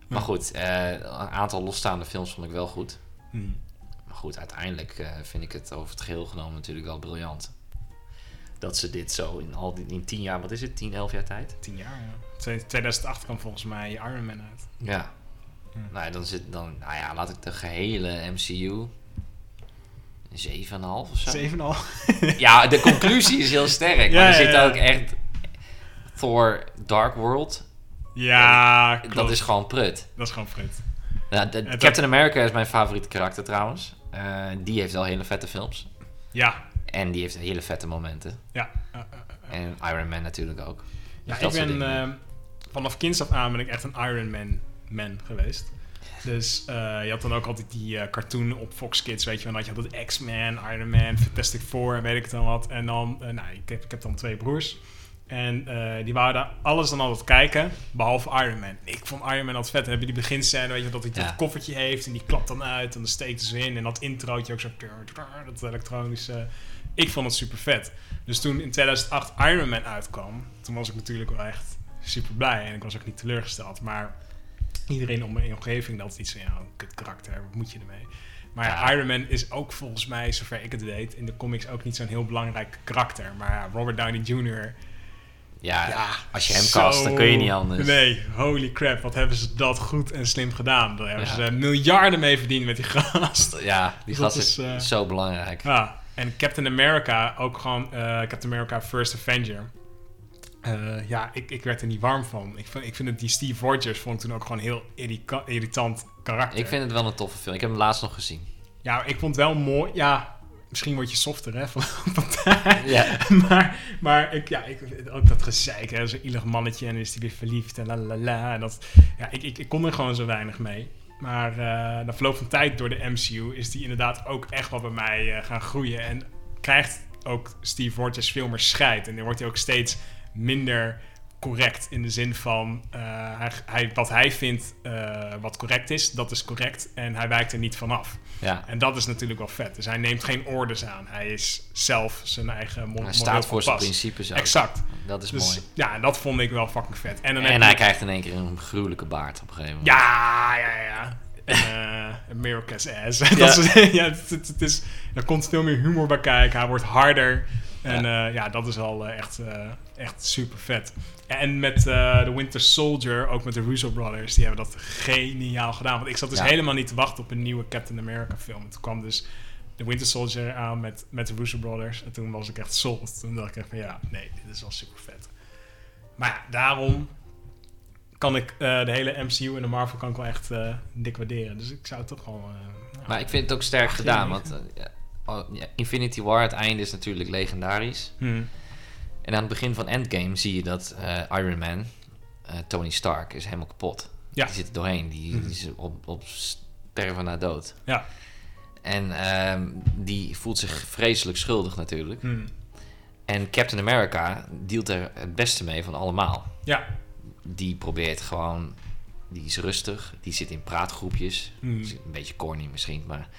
Maar goed, eh, een aantal losstaande films vond ik wel goed.
Hm.
Maar goed, uiteindelijk eh, vind ik het over het geheel genomen natuurlijk wel briljant. Dat ze dit zo in al die in 10 jaar, wat is het, 10, 11 jaar tijd?
Tien jaar, ja. Twee- 2008 kwam volgens mij Iron Man uit.
Ja.
Hm.
Nou, ja, dan zit dan, nou ja, laat ik de gehele MCU 7,5 of zo.
Zeven al.
Ja, de conclusie is heel sterk.
Ja,
maar er
ja,
zit
ja.
ook echt Thor Dark World.
Ja, klopt.
Dat is gewoon prut.
Dat is gewoon.
Nou, de-
Het-
Captain America is mijn favoriete karakter trouwens. Eh, die heeft wel hele vette films.
Ja.
En die heeft hele vette momenten.
Ja. Uh, uh, uh.
En Iron Man natuurlijk ook.
Ja,
Dus
ik ben eh, vanaf kinds af aan ben ik echt een Iron Man man geweest. Dus eh, je had dan ook altijd die eh, cartoon op Fox Kids, weet je wel. Dan had je altijd X-Men, Iron Man, Fantastic Four en weet ik het dan wat. En dan, eh, nou, ik heb, ik heb dan twee broers. En die wouden alles dan altijd kijken, behalve Iron Man. Ik vond Iron Man altijd vet. Dan heb je die beginscène, weet je, dat hij
Ja.
dat koffertje heeft en die klapt dan uit en dan steekt ze in. En dat introotje ook zo, dat elektronische. Ik vond het super vet. Dus toen in 2008 Iron Man uitkwam, toen was ik natuurlijk wel echt super blij. En ik was ook niet teleurgesteld. Maar iedereen om mijn omgeving had iets van, ja, een kut karakter, wat moet je ermee? Maar ja. Iron Man is ook volgens mij, zover ik het weet, in de comics ook niet zo'n heel belangrijk karakter. Maar ja, Robert Downey Jr.
Ja,
Ja,
als je hem
zo-
cast, dan kun je niet anders.
Nee, holy crap, wat hebben ze dat goed en slim gedaan. Daar hebben
Ja.
ze miljarden mee verdiend met die gast.
Ja, die
Dat
gast
is,
is,
eh,
zo belangrijk.
Ja, en Captain America, ook gewoon eh, Captain America First Avenger. Eh, ja, ik, ik werd er niet warm van. Ik vind, ik vind het, die Steve Rogers vond ik toen ook gewoon een heel irrita- irritant karakter.
Ik vind het wel een toffe film. Ik heb hem laatst nog gezien.
Ja, ik vond het wel mooi. Ja, misschien word je softer, hè, van.
Ja.
maar, maar ik, ja, ik, ook dat gezeik, hè, zo'n ielig mannetje en is hij weer verliefd en la la la. En dat, ja, ik, ik, ik kon er gewoon zo weinig mee. Maar eh na verloop van tijd door de MCU is die inderdaad ook echt wel bij mij eh, gaan groeien. En krijgt ook Steve Rogers veel meer scheid. En dan wordt hij ook steeds minder correct. In de zin van, eh, hij, hij, wat hij vindt eh, wat correct is, dat is correct. En hij wijkt er niet vanaf.
ja.
En dat is natuurlijk wel vet. Dus hij neemt geen orders aan. Hij is zelf zijn eigen mo-
Hij staat voor zijn principes ook.
Exact.
Dat is
Dus
mooi.
ja, en dat vond ik wel fucking vet. En, dan
En hij krijgt in één keer een gruwelijke baard op een gegeven moment.
Ja, ja, ja. Eh America's ass. dat ja, het, het- het is, er komt veel meer humor bij kijken. Hij wordt harder. En ja, ja dat is al eh, echt, eh, echt super vet. En met eh The Winter Soldier, ook met de Russo Brothers, die hebben dat geniaal gedaan. Want ik zat dus
Ja.
helemaal niet te wachten op een nieuwe Captain America film. En toen kwam dus The Winter Soldier aan met, met de Russo Brothers. En toen was ik echt sold. Toen dacht ik echt van ja, nee, dit is wel super vet. Maar ja, daarom kan ik eh, de hele MCU en de Marvel kan ik wel echt eh, dik waarderen. Dus ik zou het toch wel... eh, ja.
Maar ik vind het ook sterk gedaan. Want eh, ja, Infinity War, het einde is natuurlijk legendarisch.
Hmm.
En aan het begin van Endgame zie je dat eh, Iron Man, eh, Tony Stark, is helemaal kapot.
Ja.
Die zit er doorheen. Die, die is op, op sterven na dood.
Ja.
En ehm, die voelt zich vreselijk schuldig natuurlijk.
Hm.
En Captain America dealt er het beste mee van allemaal.
Ja.
Die probeert gewoon... Die is rustig. Die zit in praatgroepjes. Is Een beetje corny misschien, maar...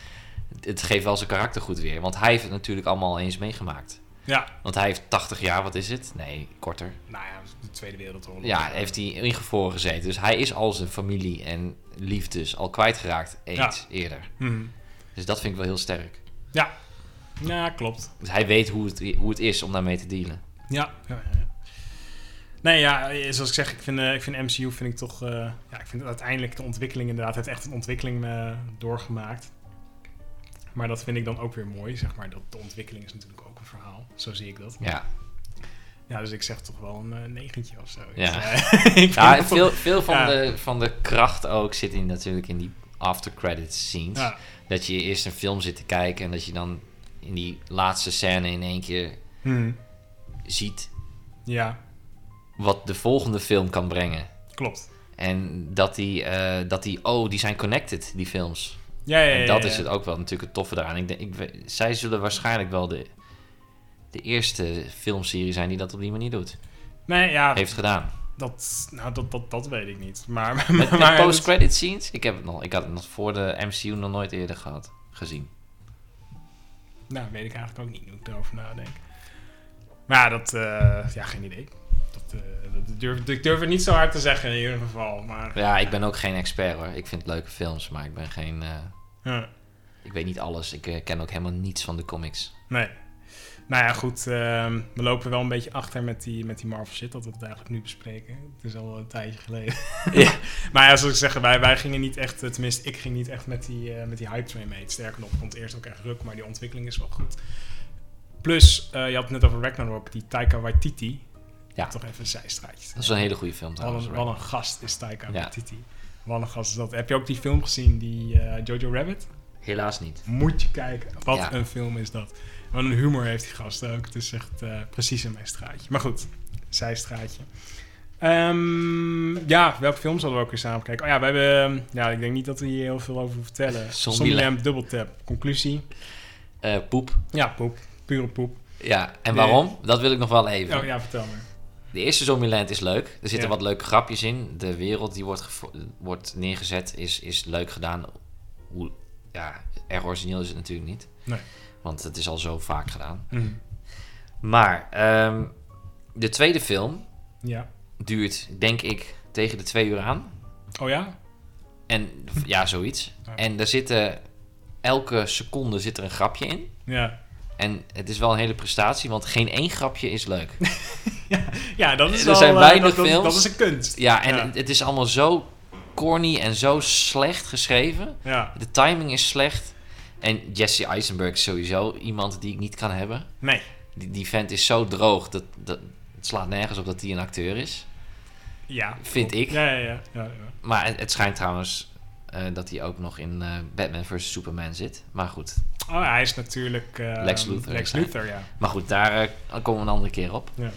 Het geeft wel zijn karakter goed weer. Want hij heeft het natuurlijk allemaal eens meegemaakt.
Ja.
Want hij heeft 80 jaar, wat is het? Nee, korter.
Nou ja, de Tweede Wereldoorlog.
Ja, heeft hij ingevroren gezeten. Dus hij is al zijn familie en liefdes al kwijtgeraakt eens eerder.
Hm.
Dus dat vind ik wel heel sterk.
Ja. Ja, klopt.
Dus hij weet hoe het, hoe het is om daarmee te dealen.
Ja. ja, ja, ja. Nee, ja, zoals ik zeg, ik vind, eh, ik vind MCU vind ik toch... eh, ja, ik vind uiteindelijk de ontwikkeling inderdaad... heeft echt een ontwikkeling eh, doorgemaakt. Maar dat vind ik dan ook weer mooi, zeg maar. Dat de ontwikkeling is natuurlijk ook een verhaal. Zo zie ik dat.
Ja,
Ja, dus ik zeg toch wel een eh, negentje of zo.
Ja.
Eh, ik
ja veel, veel van,
Ja.
de, van de kracht ook zit in, natuurlijk in die after credits scenes.
Ja.
Dat je eerst een film zit te kijken en dat je dan in die laatste scène in één keer
Hm.
ziet
ja,
wat de volgende film kan brengen.
klopt.
En dat die, eh, dat die, oh, die zijn connected, die films.
Ja, ja, ja,
en dat is het ook wel natuurlijk het toffe daaraan. Ik denk, ik, zij zullen waarschijnlijk wel de, de eerste filmserie zijn die dat op die manier doet.
Nee, ja,
Heeft gedaan.
dat, nou, dat, dat, dat weet ik niet. Maar, maar,
Met, met
maar-
post-credit scenes, ik, heb het nog, ik had het nog voor de MCU nog nooit eerder gehad, gezien.
Nou, weet ik eigenlijk ook niet, hoe ik erover nadenk. Maar ja, dat, eh, ja, geen idee. Dat, eh, dat durf, ik durf het niet zo hard te zeggen in ieder geval. Maar,
Ja, ik ben ook geen expert hoor. Ik vind leuke films, maar ik ben geen... eh,
ja,
ik weet niet alles. Ik eh, ken ook helemaal niets van de comics.
nee. Nou ja, goed. ehm, we lopen wel een beetje achter met die, met die Marvel shit, dat we het eigenlijk nu bespreken. Het is al een tijdje geleden.
Ja.
maar ja, zoals ik zeg, wij, wij gingen niet echt, eh, tenminste, ik ging niet echt met die, eh, met die hype train mee. Sterker nog, ik vond het eerst ook echt ruk, maar die ontwikkeling is wel goed. Plus, je had het net over Ragnarok, die Taika Waititi.
Ja.
Toch even een zijstraatje.
Dat is een hele goede film
Wat
trouwens.
een, wat een gast is Taika
Ja.
Waititi. Wat een gast is dat. Heb je ook die film gezien, die eh, Jojo Rabbit?
Helaas niet.
Moet je kijken. Wat
Ja.
een film is dat. Wat een humor heeft die gast ook. Het is echt eh, precies in mijn straatje. Maar goed, zijstraatje. Ehm, ja, welke film zullen we ook weer samen kijken? Oh ja, we hebben... Ja, ik denk niet dat we hier heel veel over hoeven vertellen.
Zombieland.
Double Tap. Conclusie?
Eh, poep.
Ja, poep. Pure poep.
Ja, en
Nee.
waarom? Dat wil ik nog wel even.
Oh ja, vertel me.
De eerste Zombieland is leuk. Er zitten
Ja.
wat leuke grapjes in. De wereld die wordt, wordt neergezet is, is leuk gedaan. Hoe, ja, erg origineel is het natuurlijk niet.
Nee.
Want het is al zo vaak gedaan.
Mhm.
Maar ehm, de tweede film
Ja.
duurt, denk ik, tegen de twee uur aan.
Oh ja?
En ja, zoiets.
Ja.
En er zitten... Elke seconde zit er een grapje in.
Ja.
En het is wel een hele prestatie, want geen één grapje is leuk.
Ja, dat is
Er
wel...
zijn
eh,
weinig
dat,
films.
Dat is een kunst.
Ja, en
Ja.
Het, is allemaal zo corny en zo slecht geschreven.
Ja.
De timing is slecht. En Jesse Eisenberg is sowieso iemand die ik niet kan hebben.
Nee.
Die, die vent is zo droog, dat, dat, het slaat nergens op dat hij een acteur is.
Ja.
Vind ik.
Ja, ja, ja. ja, ja.
Maar het, het schijnt trouwens dat hij ook nog in eh, Batman vs. Superman zit. Maar goed,
Oh, hij is natuurlijk... eh,
Lex Luthor
Lex. Luthor, ja.
maar goed daar eh, komen we een andere keer op.
Ja.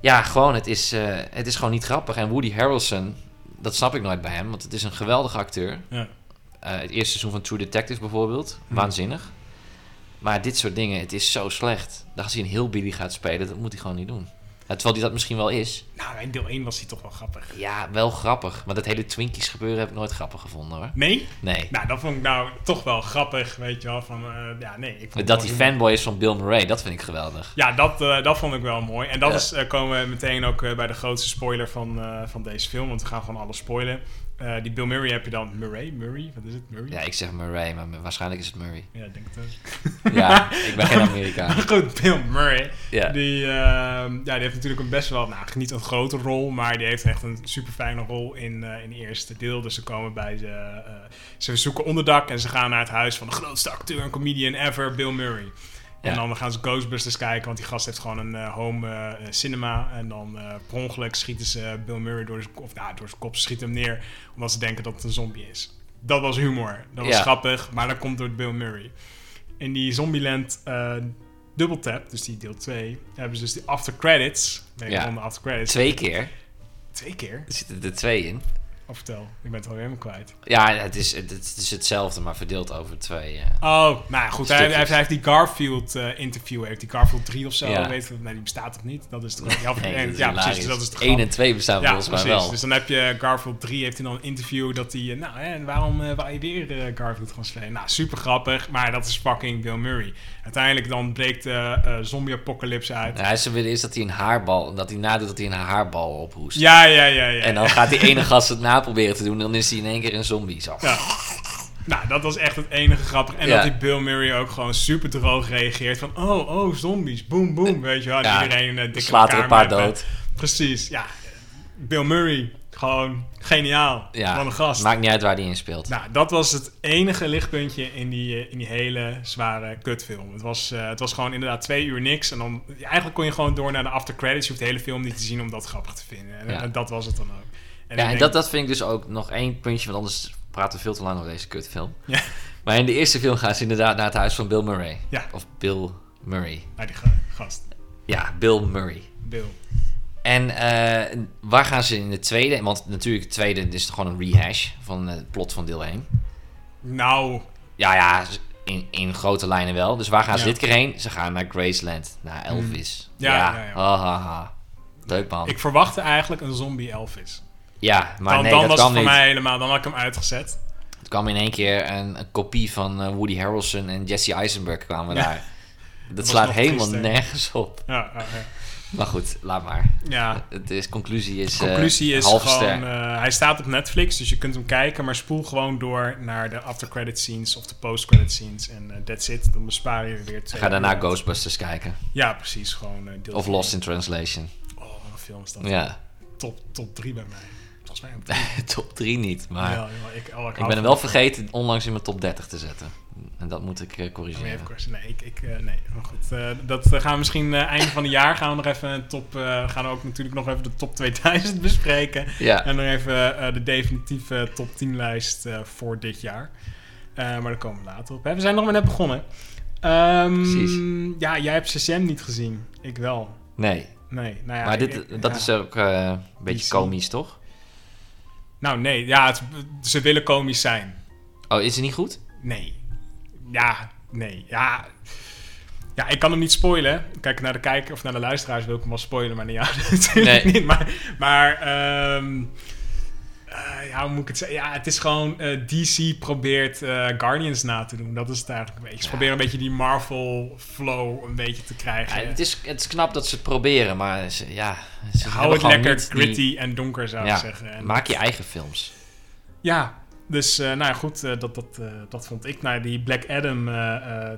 Ja, gewoon, het is, eh, het is gewoon niet grappig. En Woody Harrelson, dat snap ik nooit bij hem, want het is een geweldige acteur.
Ja.
Eh, het eerste seizoen van True Detective bijvoorbeeld,
Hm.
waanzinnig. Maar dit soort dingen, het is zo slecht. Dat als hij een heel Billy gaat spelen, dat moet hij gewoon niet doen. Terwijl hij dat misschien wel is.
Nou, in deel 1 was hij toch wel grappig.
Ja, wel grappig. Maar dat hele Twinkies gebeuren heb ik nooit grappig gevonden hoor.
Nee?
Nee.
Nou, dat vond ik nou toch wel grappig, weet je wel. Van, eh, ja, nee. Ik vond
Dat hij fanboy is van Bill Murray, dat vind ik geweldig.
Ja, dat, eh, dat vond ik wel mooi. En dat
Ja.
is, eh, komen we meteen ook bij de grootste spoiler van, van deze film. Want we gaan gewoon alles spoilen. Eh, die Bill Murray heb je dan... Murray? Murray? Wat is het? Murray?
Ja, ik zeg Murray, maar waarschijnlijk is het Murray.
Ja, ik denk het ook.
Ja, ik ben geen Amerikaan.
Goed, Bill Murray. Die, ehm, ja, die heeft natuurlijk een best wel, nou niet een grote rol, maar die heeft echt een super fijne rol in, eh, in het eerste deel. Dus ze komen bij ze, eh, ze zoeken onderdak en ze gaan naar het huis van de grootste acteur en comedian ever, Bill Murray. En
Ja.
dan gaan ze Ghostbusters kijken, want die gast heeft gewoon een eh, home eh, cinema. En dan eh per ongeluk schieten ze Bill Murray door zijn, of, nou, door zijn kop, schieten hem neer, omdat ze denken dat het een zombie is. Dat was humor, dat was
Ja.
grappig, maar dat komt door Bill Murray. In die Zombieland Double Tap, dus die deel 2, hebben ze dus die after credits.
Ja.
Ja. de after credits.
Twee keer.
Twee keer.
Er zitten er twee in.
Of vertel, ik ben het alweer helemaal kwijt.
Ja, het is, het, het is hetzelfde, maar verdeeld over twee. eh.
Oh, nou ja, goed. Hij, heeft, die Garfield-interview, heeft die Garfield 3 of zo.
Ja.
Weet je, nee, die bestaat toch niet? Dat is toch... Ja,
Nee,
precies. dus Dat is toch
1 en 2 bestaan
Ja,
volgens mij wel.
Dus dan heb je Garfield 3, heeft hij dan een interview dat hij... eh, nou, hè, waarom eh wou je weer eh, Garfield gaan spelen? Nou, super grappig, maar dat is fucking Bill Murray. Uiteindelijk dan breekt de eh, zombie-apocalypse uit.
Ja, ze willen is dat hij een haarbal, dat hij nadoet dat hij een haarbal ophoest.
Ja, ja, ja, ja.
En dan gaat die ene gast het na proberen te doen en dan is hij in één keer een zombie. Zo.
Ja. Nou, dat was echt het enige grappige. En
Ja.
dat die Bill Murray ook gewoon super droog reageert. Van, oh, oh, zombies, boom, boom. Weet je wel.
Ja,
iedereen uh, dikke
Slaat er een paar
met-
dood.
Precies, ja. Bill Murray, gewoon geniaal.
Ja,
Van een gast.
maakt niet uit waar hij in speelt.
Nou, dat was het enige lichtpuntje in die, eh, in die hele zware kutfilm. Het was, eh, het was gewoon inderdaad twee uur niks. En dan, eigenlijk kon je gewoon door naar de after credits. Je hoeft de hele film niet te zien om dat grappig te vinden. En,
Ja.
en dat was het dan ook. En
ja, en
denk-
dat, dat vind ik dus ook nog één puntje, want anders praten we veel te lang over deze kutfilm.
Ja.
Maar in de eerste film gaan ze inderdaad naar het huis van Bill Murray.
Ja.
Of Bill Murray.
Ah, die ga- gast,
Ja, Bill Murray.
Bill.
En eh, waar gaan ze in de tweede? Want natuurlijk, de tweede is gewoon een rehash van het plot van deel 1.
Nou,
Ja, ja, in, in grote lijnen wel. Dus waar gaan ze
Ja.
dit keer heen? Ze gaan naar Graceland, naar Elvis.
Ja, ja, ja.
Leuk man.
ik verwachtte eigenlijk een zombie Elvis.
Ja, maar
dan
nee,
dan
dat
was het voor
niet.
mij helemaal, dan had ik hem uitgezet.
Het kwam in één keer een, een kopie van eh, Woody Harrelson en Jesse Eisenberg kwamen
Ja.
daar. Dat, slaat helemaal nergens op.
Ja.
Maar goed, laat maar.
ja.
Het is, conclusie is, eh,
Conclusie is
halve
gewoon, eh, hij staat op Netflix, dus je kunt hem kijken, maar spoel gewoon door naar de after credit scenes of de post credit scenes en eh, that's it. Dan bespaar je weer twee
Ga daarna. Ghostbusters kijken.
Ja, precies, gewoon eh,
Of
drie.
Lost in Translation.
Oh, wat een film is dat.
Ja,
Top, top 3 bij mij.
Top 3 niet. Maar
Ja, ik, oh,
ik
hou
ben hem wel vergeten onlangs in mijn top 30 te zetten. En dat moet ik.
Oh,
corrigeren.
even. Nee, ik, ik, eh, nee, maar goed. eh, dat gaan we misschien einde van het jaar gaan we nog even een top. gaan we ook natuurlijk nog even de top 2000 bespreken.
Ja,
En dan even de definitieve top 10 lijst voor dit jaar. Maar daar komen we later op. Hè. We zijn nog maar net begonnen. Ehm,
Precies.
Ja, jij hebt Shazam niet gezien. Ik wel.
nee.
Nee, nou ja.
maar dit,
ik-
dat
ja.
is ook een beetje komisch, toch?
Nou, nee. Ja, het- ze willen komisch zijn.
Oh, is het niet goed?
Nee. Ja, nee. Ja. Ja, ik kan hem niet spoilen. Kijk naar de kijker of naar de luisteraars wil ik hem wel spoilen, maar niet natuurlijk
Nee.
niet. Maar, maar ehm, eh, ja, hoe moet ik het zeggen? Ja, het is gewoon eh, DC probeert eh, Guardians na te doen. Dat is het eigenlijk een beetje. Ze
Ja.
proberen een beetje die Marvel flow een beetje te
Ja,
krijgen.
het, is, het is knap dat ze het proberen, maar ze, ja, ze
Hou het lekker
die-
gritty en donker, zou
Ja,
ik zeggen. En
Maak je eigen films.
Ja, dus nou ja, goed, dat, dat, dat vond ik. Nou, die Black Adam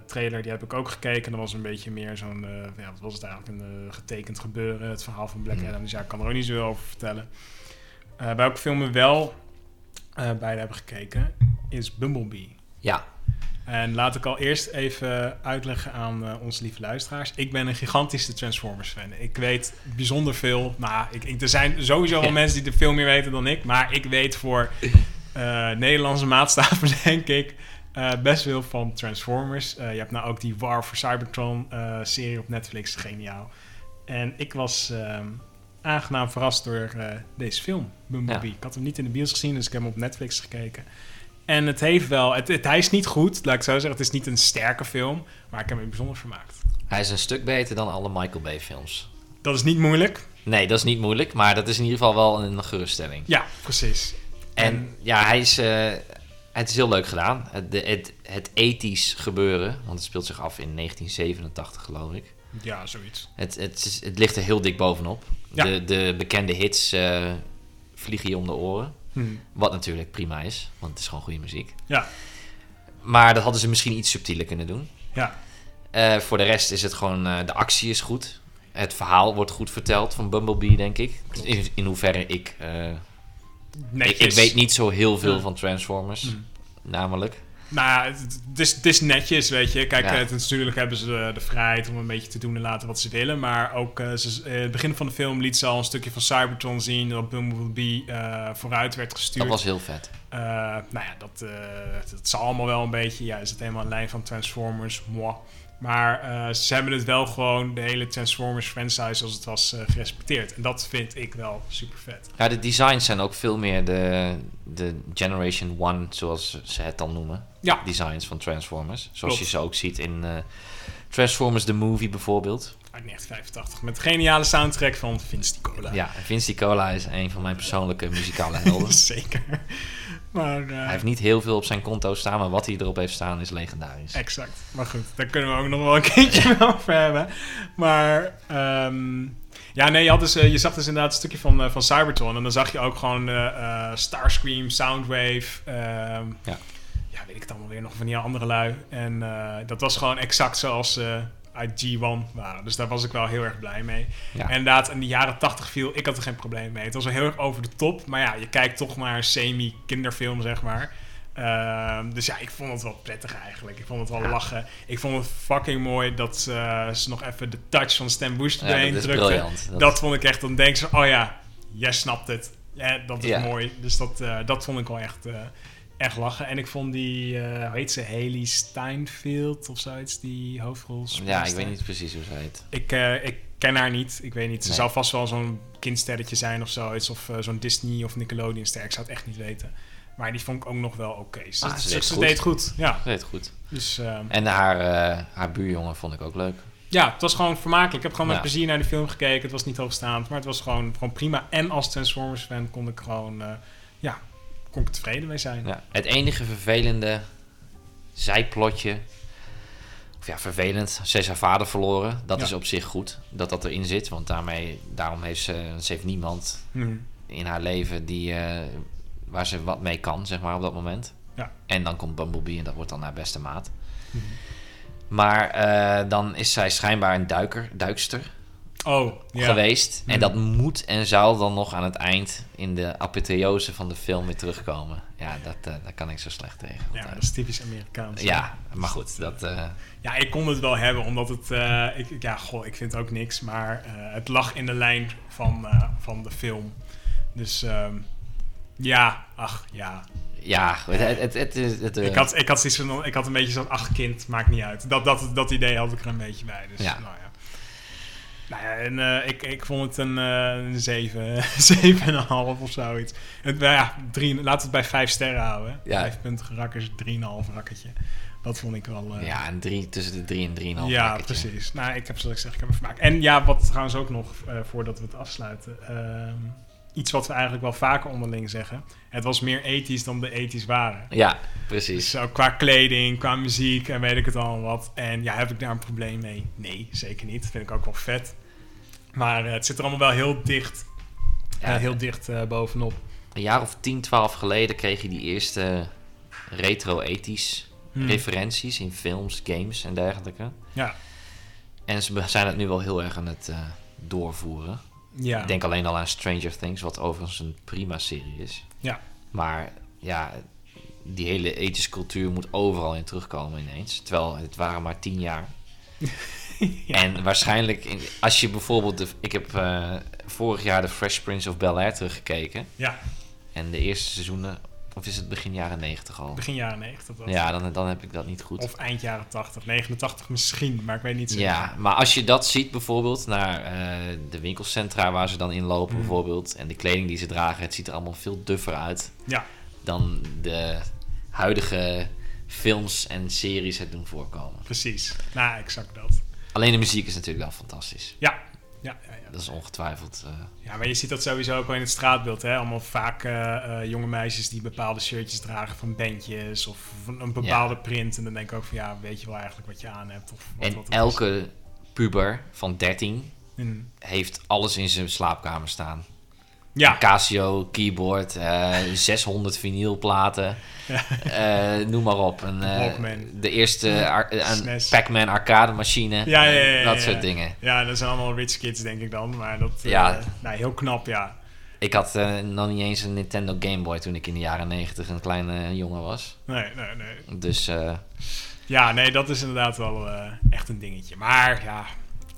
trailer, die heb ik ook gekeken. Dat was een beetje meer zo'n, ja, wat was het eigenlijk, een getekend gebeuren. Het verhaal van Black
Hmm.
Adam. Dus ja, ik kan er ook niet zoveel over vertellen. Eh bij welke film we wel eh beide hebben gekeken, is Bumblebee.
Ja,
En laat ik al eerst even uitleggen aan eh, onze lieve luisteraars. Ik ben een gigantische Transformers-fan. Ik weet bijzonder veel. Nou, ik, ik, er zijn sowieso wel mensen die er veel meer weten dan ik. Maar ik weet voor eh, Nederlandse maatstaven, denk ik, eh, best veel van Transformers. Eh, je hebt nou ook die War for Cybertron-serie op Netflix. Geniaal. En ik was ehm, aangenaam verrast door eh, deze film, Bumblebee.
Ja.
Ik had hem niet in de bios gezien, dus ik heb hem op Netflix gekeken. En het heeft wel... Het, het- hij is niet goed, laat ik zo zeggen. Het is niet een sterke film, maar ik heb me bijzonder vermaakt.
hij is een stuk beter dan alle Michael Bay films.
Dat is niet moeilijk.
Nee, dat is niet moeilijk, maar dat is in ieder geval wel een geruststelling.
Ja, precies.
En ja, hij is, eh, het is heel leuk gedaan. Het, het, het ethisch gebeuren, want het speelt zich af in 1987 geloof ik.
Ja, zoiets.
Het, het, het ligt er heel dik bovenop.
Ja.
De, de bekende hits eh, vliegen je om de oren.
Hm.
Wat natuurlijk prima is, want het is gewoon goede muziek.
Ja,
Maar dat hadden ze misschien iets subtieler kunnen doen.
ja.
Eh, voor de rest is het gewoon, eh, de actie is goed. Het verhaal wordt goed verteld van Bumblebee, denk ik. In, in hoeverre ik, ik... Ik weet niet zo heel veel
Ja.
van Transformers,
Hm.
namelijk.
Nou, het, is, het is netjes, weet je. Kijk,
Ja.
eh, het, natuurlijk hebben ze de, de vrijheid om een beetje te doen en laten wat ze willen. Maar ook eh, ze, eh, het begin van de film liet ze al een stukje van Cybertron zien. Dat Bumblebee vooruit werd gestuurd.
Dat was heel vet.
Nou ja, dat, dat zal allemaal wel een beetje. Ja, is het helemaal een lijn van Transformers? Moi. Maar ze hebben het wel gewoon, de hele Transformers franchise als het was, gerespecteerd. En dat vind ik wel super vet.
Ja, de designs zijn ook veel meer de, de Generation 1, zoals ze het dan noemen.
Ja.
Designs van Transformers. Zoals
Klopt.
je ze ook ziet in eh, Transformers the Movie bijvoorbeeld.
Uit 1985. Met geniale soundtrack van Vince Nicola.
Ja, Vince Cola is een van mijn persoonlijke muzikale helden.
Zeker. Maar, eh,
Hij heeft niet heel veel op zijn konto staan, maar wat hij erop heeft staan is legendarisch.
Exact. Maar goed, daar kunnen we ook nog wel een keertje over hebben. Maar ehm, ja, nee, je, had dus, eh, je zag dus inderdaad een stukje van, van Cybertron. En dan zag je ook gewoon Starscream, Soundwave. ehm,
Ja.
Weet ik het allemaal weer nog van die andere lui. En eh, dat was gewoon exact zoals ze uit G1 waren. Dus daar was ik wel heel erg blij mee.
Ja.
En inderdaad, in de jaren 80 viel, ik had er geen probleem mee. Het was wel heel erg over de top. Maar ja, je kijkt toch naar semi-kinderfilm, zeg maar. Ehm, dus ja, ik vond het wel prettig eigenlijk. Ik vond het wel
Ja.
lachen. Ik vond het fucking mooi dat ze, ze nog even de touch van Stan Bush
Ja,
erheen
dat
vond ik echt, dan denk ze, oh ja, jij snapt het. Ja, dat is
Ja.
mooi. Dus dat, eh, dat vond ik wel echt, eh, echt lachen. En ik vond die, eh hoe heet ze, Haley Steinfeld of zoiets, die hoofdrol.
ja, ik weet niet precies hoe ze heet.
Ik, eh, ik ken haar niet. Ik weet niet. Ze
Nee.
zou vast wel zo'n kindsterretje zijn of zoiets. Of eh, zo'n Disney of Nickelodeon ster. Ik zou het echt niet weten. Maar die vond ik ook nog wel oké. Ze,
Ah, ze
ze-
deed
ze
goed.
deed goed. Ja,
Ze deed goed.
dus ehm,
En haar, haar buurjongen vond ik ook leuk.
ja, het was gewoon vermakelijk. Ik heb gewoon met
Ja.
plezier naar de film gekeken. Het was niet hoogstaand, maar het was gewoon, gewoon prima. En als Transformers fan kon ik gewoon, ja, kon ik tevreden mee zijn.
Ja, het enige vervelende zijplotje. Of ja, vervelend. Ze is haar vader verloren. Dat
Ja.
is op zich goed dat dat erin zit. Want daarmee, daarom heeft ze, ze heeft niemand
Hm.
in haar leven die, eh, waar ze wat mee kan, zeg maar, op dat moment.
Ja.
En dan komt Bumblebee en dat wordt dan haar beste maat.
Mhm.
Maar eh, dan is zij schijnbaar een duiker, duikster
Oh, ja.
geweest. En
Mhm.
dat moet en zal dan nog aan het eind in de apotheose van de film weer terugkomen. Ja, dat, eh daar kan ik zo slecht tegen.
Ja, dat is typisch Amerikaans.
Ja, maar goed, dat... eh,
Ja, ik kon het wel hebben, omdat het... eh, ik, ja, goh, ik vind ook niks, maar eh, het lag in de lijn van, eh, van de film. Dus ehm, ja, ach, ja.
ja, het, het, het, is- het, eh,
ik, had, ik, had zoiets van, ik had een beetje zo'n ach kind, maakt niet uit. Dat, dat, dat idee had ik er een beetje bij. Dus,
Ja.
nou ja. Nou ja, en eh, ik, ik vond het een, eh, een 7, 7,5 of zoiets. Het, nou ja, drie, laten we het bij 5 sterren houden.
Ja.
Vijfpuntige rakkers, 3,5 rakketje. Dat vond ik wel... eh,
ja, een drie, tussen de drie en drieënhalf.
ja,
rakketje.
precies. Nou, ik heb zoals ik zeg, ik heb er vermaakt. En ja, wat trouwens ook nog, voordat we het afsluiten. ehm, iets wat we eigenlijk wel vaker onderling zeggen. Het was meer ethisch dan de ethisch waren.
Ja, precies.
Dus ook qua kleding, qua muziek en weet ik het allemaal wat. En ja, heb ik daar een probleem mee? Nee, zeker niet. Dat vind ik ook wel vet. Maar eh, het zit er allemaal wel heel dicht,
Ja,
eh, heel dicht eh, bovenop.
Een jaar of 10, 12 geleden kreeg je die eerste retro-ethisch
Hmm.
referenties in films, games en dergelijke.
Ja,
En ze zijn het nu wel heel erg aan het eh, doorvoeren.
Ja.
Ik denk alleen al aan Stranger Things, wat overigens een prima serie is.
Ja.
Maar ja, die hele ethische cultuur moet overal in terugkomen ineens. Terwijl het waren maar tien jaar.
Ja.
En waarschijnlijk, in, als je bijvoorbeeld... De, ik heb eh, vorig jaar de Fresh Prince of Bel-Air teruggekeken.
ja,
En de eerste seizoenen, of is het begin jaren 90 al?
begin jaren 90. Dat
Ja, dan, dan heb ik dat niet goed.
Of eind jaren 80, 89 misschien, maar ik weet niet zeker.
Ja, maar als je dat ziet bijvoorbeeld naar eh, de winkelcentra waar ze dan inlopen
Mhm.
bijvoorbeeld en de kleding die ze dragen, het ziet er allemaal veel duffer uit
Ja.
dan de huidige films en series het doen voorkomen.
Precies. Nou, exact dat.
Alleen de muziek is natuurlijk wel fantastisch.
Ja. Ja, ja, ja.
Dat is ongetwijfeld. eh,
ja, maar je ziet dat sowieso ook wel in het straatbeeld. Hè? Allemaal vaak eh, eh, jonge meisjes die bepaalde shirtjes dragen van bandjes of van een bepaalde print. En dan denk ik ook van ja, weet je wel eigenlijk wat je aan hebt. Of wat,
en
wat
elke puber van 13
is. Mm.
heeft alles in zijn slaapkamer staan.
Ja,
Casio keyboard, eh 600 vinylplaten, eh, noem maar op. Een,
Walkman.
de eerste
SNES.
Pac-Man arcade machine,
Ja, ja, ja, ja,
dat
ja.
soort dingen.
ja, dat zijn allemaal rich kids denk ik dan. Maar dat,
Ja.
nou, heel knap, ja.
Ik had nog niet eens een Nintendo Game Boy toen ik in de jaren 90 een kleine jongen was.
Nee, nee, nee.
Dus
Ja, nee, dat is inderdaad wel echt een dingetje. Maar ja,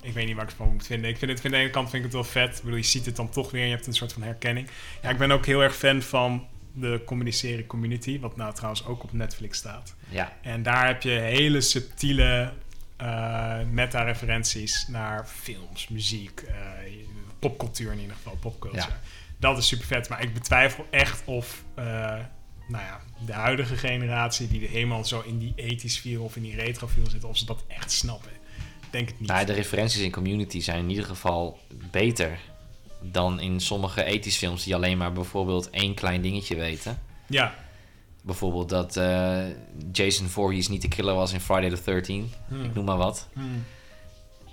ik weet niet wat ik ervan moet vinden. Ik vind het, van de ene kant vind ik het wel vet. Ik bedoel, je ziet het dan toch weer en je hebt een soort van herkenning. Ja, ik ben ook heel erg fan van de comedy-serie Community, wat nou trouwens ook op Netflix staat.
Ja,
En daar heb je hele subtiele eh, meta-referenties naar films, muziek, eh, popcultuur in ieder geval, popculture.
Ja.
Dat is super vet, maar ik betwijfel echt of eh, nou ja, de huidige generatie die er helemaal zo in die ethisch feel of in die retro feel zit, of ze dat echt snappen. Denk het niet.
nou, de referenties in Community zijn in ieder geval beter dan in sommige ethisch films die alleen maar bijvoorbeeld één klein dingetje weten.
Ja.
Bijvoorbeeld dat eh, Jason Voorhees niet de killer was in Friday the 13
Hmm.
ik noem maar wat.
Hmm.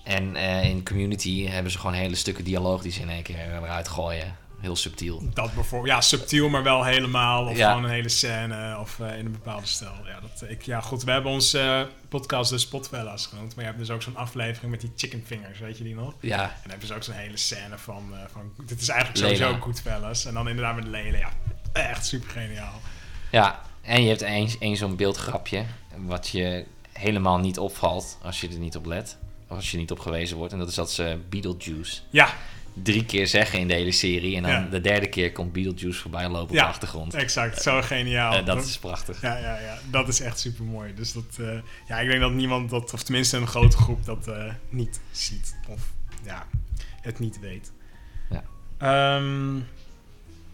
En eh, in Community hebben ze gewoon hele stukken dialoog die ze in één keer eruit gooien. Heel subtiel.
Dat bijvoorbeeld, ja, subtiel, maar wel helemaal. Of
Ja.
gewoon een hele scène of eh, in een bepaalde stijl. Ja, dat, ik, ja, goed. We hebben onze eh, podcast de Spotfellas genoemd. Maar je hebt dus ook zo'n aflevering met die chicken fingers, weet je die nog?
Ja,
En dan hebben ze ook zo'n hele scène van, eh, van... Dit is eigenlijk
Lela.
sowieso Goodfellas. En dan inderdaad met Lele, ja. Echt super geniaal.
ja. en je hebt één één zo'n beeldgrapje wat je helemaal niet opvalt als je er niet op let. Of als je niet op gewezen wordt. En dat is dat ze Beetlejuice
Ja,
drie keer zeggen in de hele serie. En dan
Ja.
de derde keer komt Beetlejuice voorbij lopen op
Ja,
de achtergrond.
exact. Zo geniaal.
Eh, dat is prachtig.
Ja, ja, ja, dat is echt super mooi. Dus dat, eh, ja, ik denk dat niemand dat, of tenminste een grote groep, dat eh, niet ziet. Of ja, het niet weet.
Ja.
Ehm,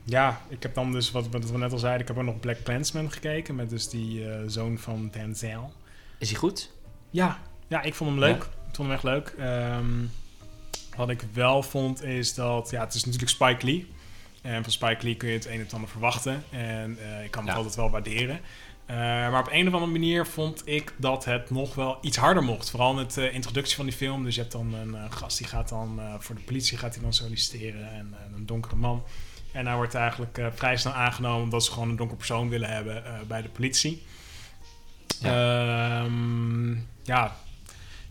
ja, ik heb dan dus, wat, wat we net al zeiden, ik heb ook nog Black Clansman gekeken. Met dus die zoon van Denzel.
Is hij goed?
Ja, ja, ik vond hem leuk. Ik vond hem echt leuk. Ehm, wat ik wel vond is dat, ja, het is natuurlijk Spike Lee. En van Spike Lee kun je het een en het ander verwachten. En eh, ik kan het
Ja.
altijd wel waarderen. Eh, maar op een of andere manier vond ik dat het nog wel iets harder mocht. Vooral met de introductie van die film. Dus je hebt dan een eh, gast die gaat dan eh, voor de politie gaat hij dan solliciteren. En eh, een donkere man. En hij wordt eigenlijk eh, vrij snel aangenomen omdat ze gewoon een donker persoon willen hebben eh, bij de politie. Ehm, ja,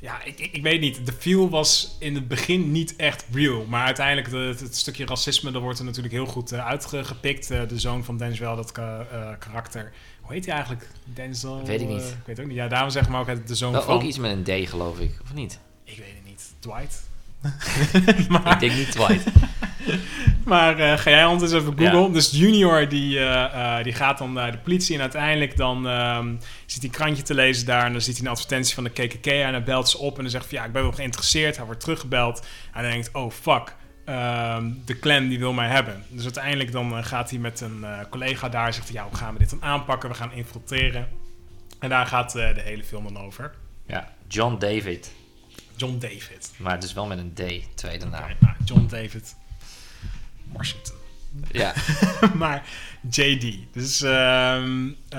ja ik, ik, ik weet niet. De feel was in het begin niet echt real. Maar uiteindelijk, de- het, stukje racisme, dat wordt er natuurlijk heel goed eh, uitgepikt. Eh, de zoon van Denzel, dat ka- eh, karakter. Hoe heet hij eigenlijk? Denzel?
Weet ik niet.
ik weet ook niet. Ja, daarom zeg maar ook het- de zoon
Wel,
van...
ook iets met een D, geloof ik. Of niet?
Ik weet het niet. Dwight?
Ik denk niet Dwight.
Maar eh, ga jij ondertussen even Google.
Ja.
Dus Junior die, eh, eh, die gaat dan naar de politie. En uiteindelijk dan ehm ziet hij een krantje te lezen daar. En dan ziet hij een advertentie van de KKK. En hij belt ze op en dan zegt van ja, ik ben wel geïnteresseerd. Hij wordt teruggebeld. En hij denkt, oh fuck. ehm, de clan die wil mij hebben. Dus uiteindelijk dan gaat hij met een collega daar. Zegt hij, ja, hoe gaan we dit dan aanpakken? We gaan infiltreren. En daar gaat de hele film dan over.
Ja, John David.
John David.
Maar het is wel met een D, tweede naam.
Nou, John David Washington.
Ja,
maar JD. Dus, ehm, eh,